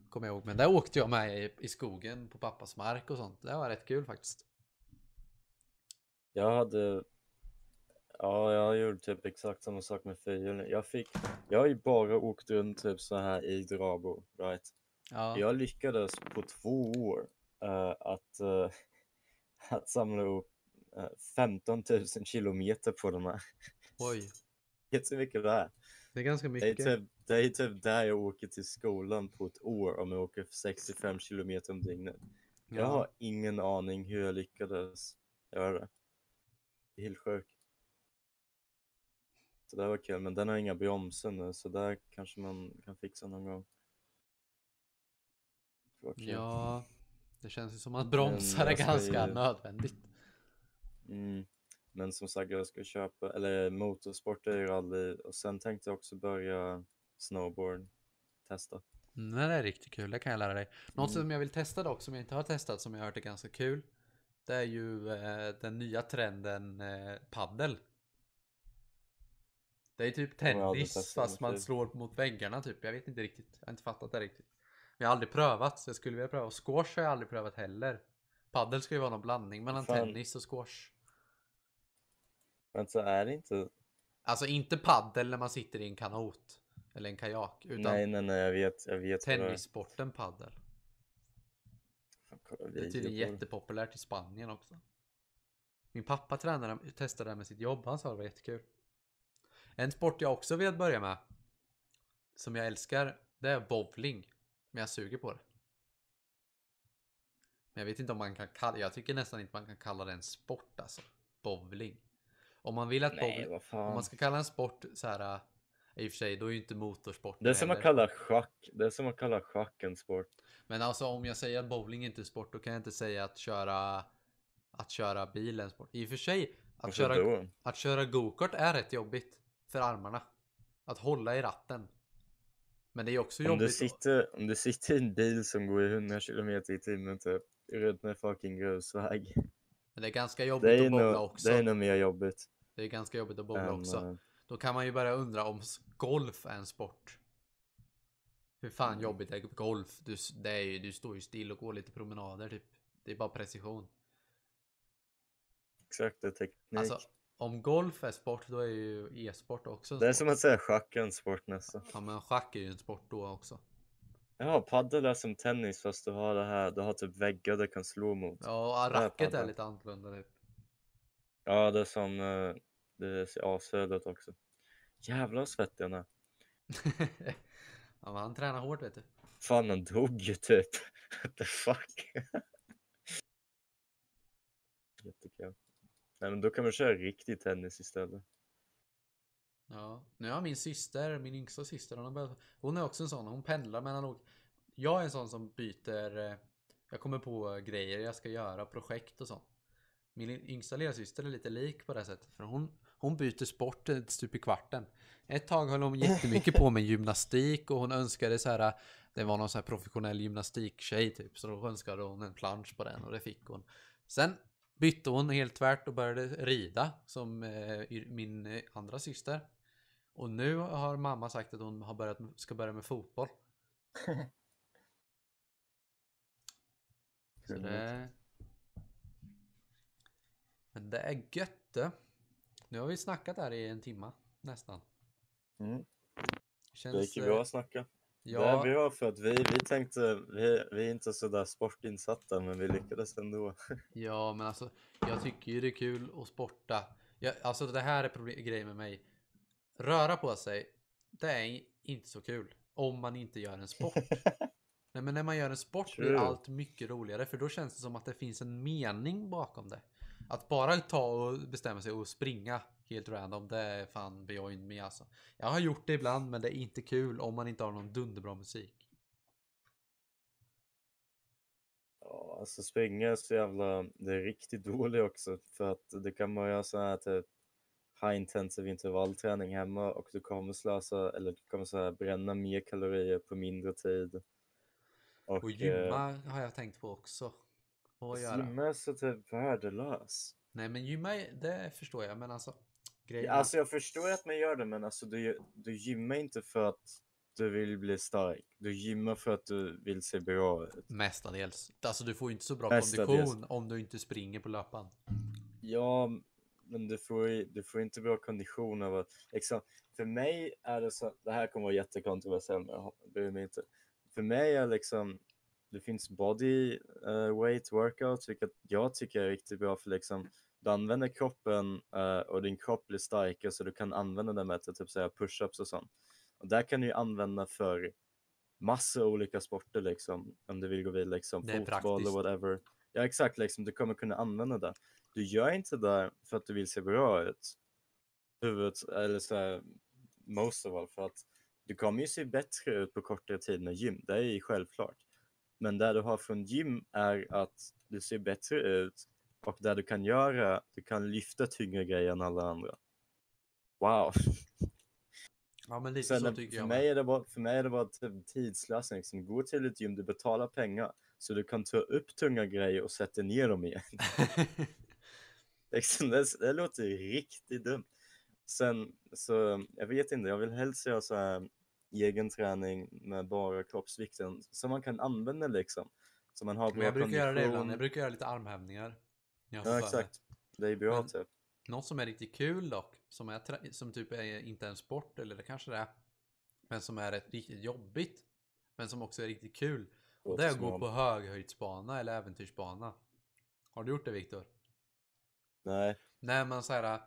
Kommer jag ihåg. Men där åkte jag med i, i skogen på pappas mark och sånt. Det var rätt kul faktiskt. Jag hade, ja jag gjorde typ exakt samma sak med fyrhjuling. Jag fick, jag har ju bara åkt runt typ så här i Drabo, right? Ja. Jag lyckades på två år eh, att, eh, att samla upp eh, 15 000 kilometer på de här. Oj. Vet du mycket det är? Det är ganska Det är, mycket. typ, det är typ där jag åker till skolan på ett år om jag åker 65 kilometer om dygnet. Jag Ja. har ingen aning hur jag lyckades göra det. Det är helt sjukt. Så det var kul, men den har inga bromsar nu så där kanske man kan fixa någon gång. Ja. Det känns ju som att bromsar är ganska ju- nödvändigt. Mm. Men som sagt, jag ska köpa, eller motorsport är ju rally och sen tänkte jag också börja snowboard, testa. Mm, det är riktigt kul, det kan jag lära dig. Något Mm. som jag vill testa dock, som jag inte har testat, som jag har hört är ganska kul. Det är ju eh, den nya trenden eh, paddel. Det är typ tennis testat fast man slår mot väggarna typ. Jag vet inte riktigt. Jag har inte fattat det riktigt. Men jag har aldrig prövat så jag skulle vilja pröva. Och squash har jag aldrig prövat heller. Paddel ska ju vara någon blandning mellan Fan. tennis och squash. Men så är det inte, Alltså inte paddel när man sitter i en kanot. Eller en kajak. Utan nej nej nej jag vet, jag vet tennissporten paddel. Det är tydligen jättepopulärt i Spanien också. Min pappa tränade, testade det med sitt jobb, han sa det var jättekul. En sport jag också velat börja med, som jag älskar, det är bowling. Men jag suger på det. Men jag vet inte om man kan kalla, jag tycker nästan inte man kan kalla det en sport alltså. Bowling. Om man vill att Nej bowling, om man ska kalla en sport så här. äh, I och för sig, då är ju inte motorsport Det är som att heller. kalla schack, det är som att kalla schack en sport. Men alltså om jag säger att bowling inte är sport, då kan jag inte säga att köra att köra bil är en sport. I och för sig, att Varför köra, då? att köra go-kart är rätt jobbigt för armarna. Att hålla i ratten. Men det är också Om jobbigt. du, sitter, om du sitter i en bil som går i 100 km i timmen typ, runt med fucking grusväg. Men det är ganska jobbigt är, att bowla nog, också. det är nog mer jobbigt. Det är ganska jobbigt att bowla än, också. eh, Då kan man ju börja undra om golf är en sport. Hur fan Mm. jobbigt är golf? Du, det är ju, du står ju still och går lite promenader typ. Det är bara precision. Exakt, det är teknik. Alltså, om golf är sport, då är ju e-sport också en det är sport. som att säga schack är en sport nästan. Ja men schack är ju en sport då också. Ja, padel är som tennis fast du har det här, du har typ väggar du kan slå mot. Ja och är racket är padel. lite annorlunda typ. Ja, det är som, eh, det ser asföd ut också. Jävlar vad svettig han är. ja men han tränar hårt vet du. Fan han dog ju typ. What the fuck. Jättekul. Nej men då kan man köra riktig tennis istället. Ja, nu har min syster, min yngsta syster, hon, har börjat, hon är också en sån, hon pendlar mellan olika. Jag är en sån som byter, eh, jag kommer på grejer jag ska göra, projekt och sånt. Min yngsta lillasyster är lite lik på det sättet, för hon, hon byter sport stup i kvarten. Ett tag höll hon jättemycket på med gymnastik och hon önskade så här, det var någon så här professionell gymnastiktjej typ, så då önskade hon en plansch på den och det fick hon. Sen bytte hon helt tvärt och började rida som eh, min eh, andra syster. Och nu har mamma sagt att hon har börjat, ska börja med fotboll. Så det... Men det är gött det. Nu har vi snackat här i en timma nästan. Mm. Det Känns... gick ju eh, bra att snacka. Ja, Det är bra för att vi, vi tänkte, vi, vi är inte sådär sportinsatta men vi lyckades ändå. Ja, men alltså jag tycker ju det är kul att sporta. Jag, alltså det här är problem, grejen med mig. Röra på sig, det är inte så kul om man inte gör en sport. Nej, men när man gör en sport blir True. allt mycket roligare för då känns det som att det finns en mening bakom det. Att bara ta och bestämma sig och springa helt random, det är fan beyond me alltså. Jag har gjort det ibland, men det är inte kul om man inte har någon dunderbra musik. Ja, alltså springa är så jävla, det är riktigt dåligt också för att det kan man göra så här typ high intensive intervallträning hemma och du kommer slösa eller du kommer så här bränna mer kalorier på mindre tid. Och, Och eh, gymma har jag tänkt på också. göra. Gymma är så typ värdelös. Nej men gymma, det förstår jag. Men alltså. Grejen Ja, Alltså jag förstår att man gör det men alltså du, du gymmar inte för att du vill bli stark. Du gymmar för att du vill se bra ut. Mestadels. Alltså du får ju inte så bra Mestadels. kondition om du inte springer på löpan. Ja, men du får, du får inte bra kondition av att... Liksom, för mig är det så... Det här kommer vara jättekontroversiellt men jag bryr mig inte. För mig är liksom... Det finns body eh, weight workouts vilket jag tycker är riktigt bra för liksom du använder kroppen eh, och din kropp blir starkare så du kan använda den med till typ säga push-ups och sånt. Och där kan du ju använda för massa olika sporter liksom om du vill gå vidare liksom fotboll praktiskt. och whatever. Ja exakt liksom du kommer kunna använda det. Du gör inte det för att du vill se bra ut. Huvudet, eller så här, most of all för att du kommer ju se bättre ut på kortare tid med gym, det är ju självklart. Men det du har från gym är att du ser bättre ut och det du kan göra, du kan lyfta tyngre grejer än alla andra. Wow! Ja men lite Sen, så tycker för, jag. mig är det bara, för mig är det bara typ tidslösning. Liksom. Gå till ett gym, du betalar pengar så du kan ta upp tunga grejer och sätta ner dem igen. Liksom, det, det låter riktigt dumt. Sen så, jag vet inte, jag vill helst göra så här egen träning med bara kroppsvikten som man kan använda liksom. Så man har men jag bra brukar göra det ibland. kondition. Jag brukar göra lite armhävningar. Ja exakt, det är bra Men- typ. Något som är riktigt kul dock, som, är, som typ är inte en sport, eller det kanske det är, men som är rätt riktigt jobbigt, men som också är riktigt kul. Och det är att gå på höghöjdsbana eller äventyrsbana. Har du gjort det Viktor? Nej, När man så här,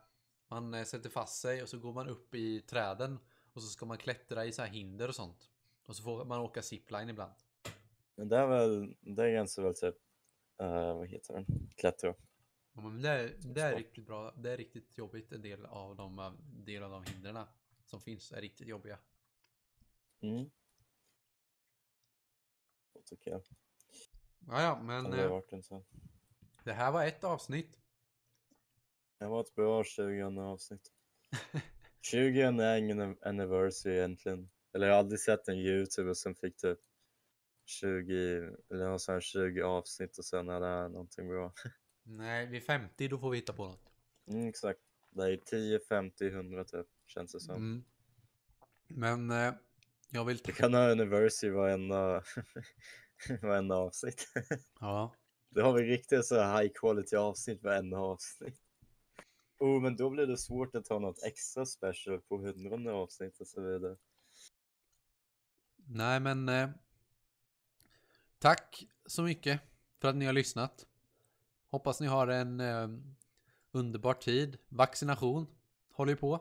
man eh, sätter fast sig och så går man upp i träden och så ska man klättra i så här hinder och sånt. Och så får man åka zipline ibland. men det är väl, det är ganska väl typ, eh, vad heter den, klättra. Ja, men det, är, det är riktigt bra. Det är riktigt jobbigt. En del av de, del av de hindren som finns är riktigt jobbiga. Mm. Det tycker jag. Ja, ja, men Det eh, varit en sån. det här var ett avsnitt. Det var ett bra 20 avsnitt. 20 är ingen anniversary egentligen. Eller jag har aldrig sett en youtuber som fick typ 20, eller har så här 20 avsnitt och sen är det någonting bra. Nej, vid 50 då får vi hitta på något. Mm, exakt. Det är 10, 50, 100 typ, känns det som. Mm. Men eh, jag vill... Det kan ha anniversary varenda, varenda avsnitt. Ja. Då har vi riktigt så high quality avsnitt varenda avsnitt. Oh, men då blir det svårt att ta något extra special på hundrade avsnitt och så vidare. Nej, men... Eh, tack så mycket för att ni har lyssnat. Hoppas ni har en eh, underbar tid. Vaccination håller ju på.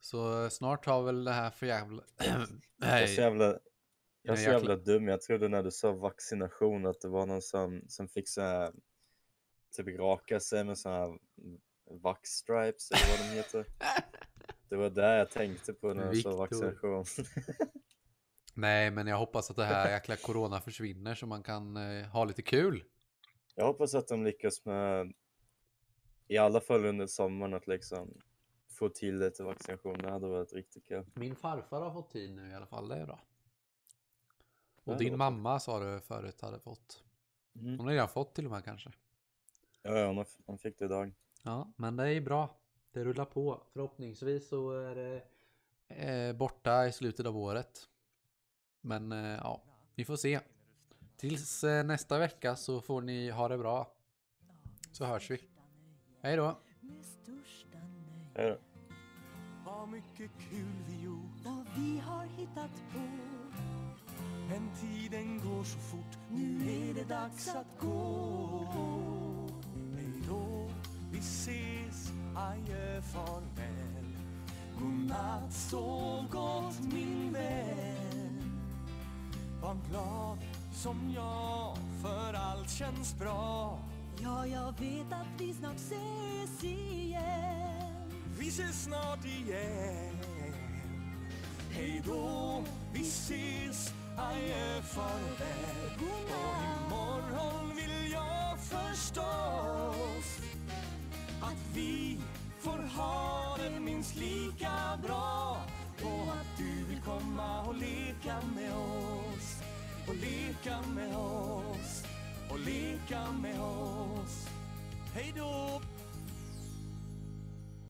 Så snart har väl det här för jävla... Jag är så jävla, jag är så jag jävla dum. Jag trodde när du sa vaccination att det var någon som, som fick så här, typ raka sig med så här vax stripes eller vad de heter. Det var det jag tänkte på när du sa vaccination. Nej, men jag hoppas att det här jäkla corona försvinner så man kan eh, ha lite kul. Jag hoppas att de lyckas med, i alla fall under sommaren, att liksom få till lite vaccination. Det hade varit riktigt kul. Min farfar har fått tid nu i alla fall, det är bra. Och det din mamma sa du förut hade fått. Mm. Hon har redan fått till och med kanske. Ja, ja, hon, hon fick det idag. Ja, men det är bra. Det rullar på. Förhoppningsvis så är det eh, borta i slutet av året. Men eh, ja, vi får se. Tills eh, nästa vecka så får ni ha det bra. Så hörs vi. Hej då! Hej. Vad mycket kul vi gjort vad vi har hittat på. Men tiden går så fort Nu är det dags att gå Hej då, vi ses Adjö, farväl Godnatt, sov gott min vän Var glad som jag För allt känns bra. Ja, jag vet att vi snart ses igen. Vi ses snart igen. Hej då, vi ses. Adjö, farväl Och imorgon vill jag förstås Att vi får ha det minst lika bra. Och att du vill komma och leka med oss och leka med oss och leka med oss. Hej då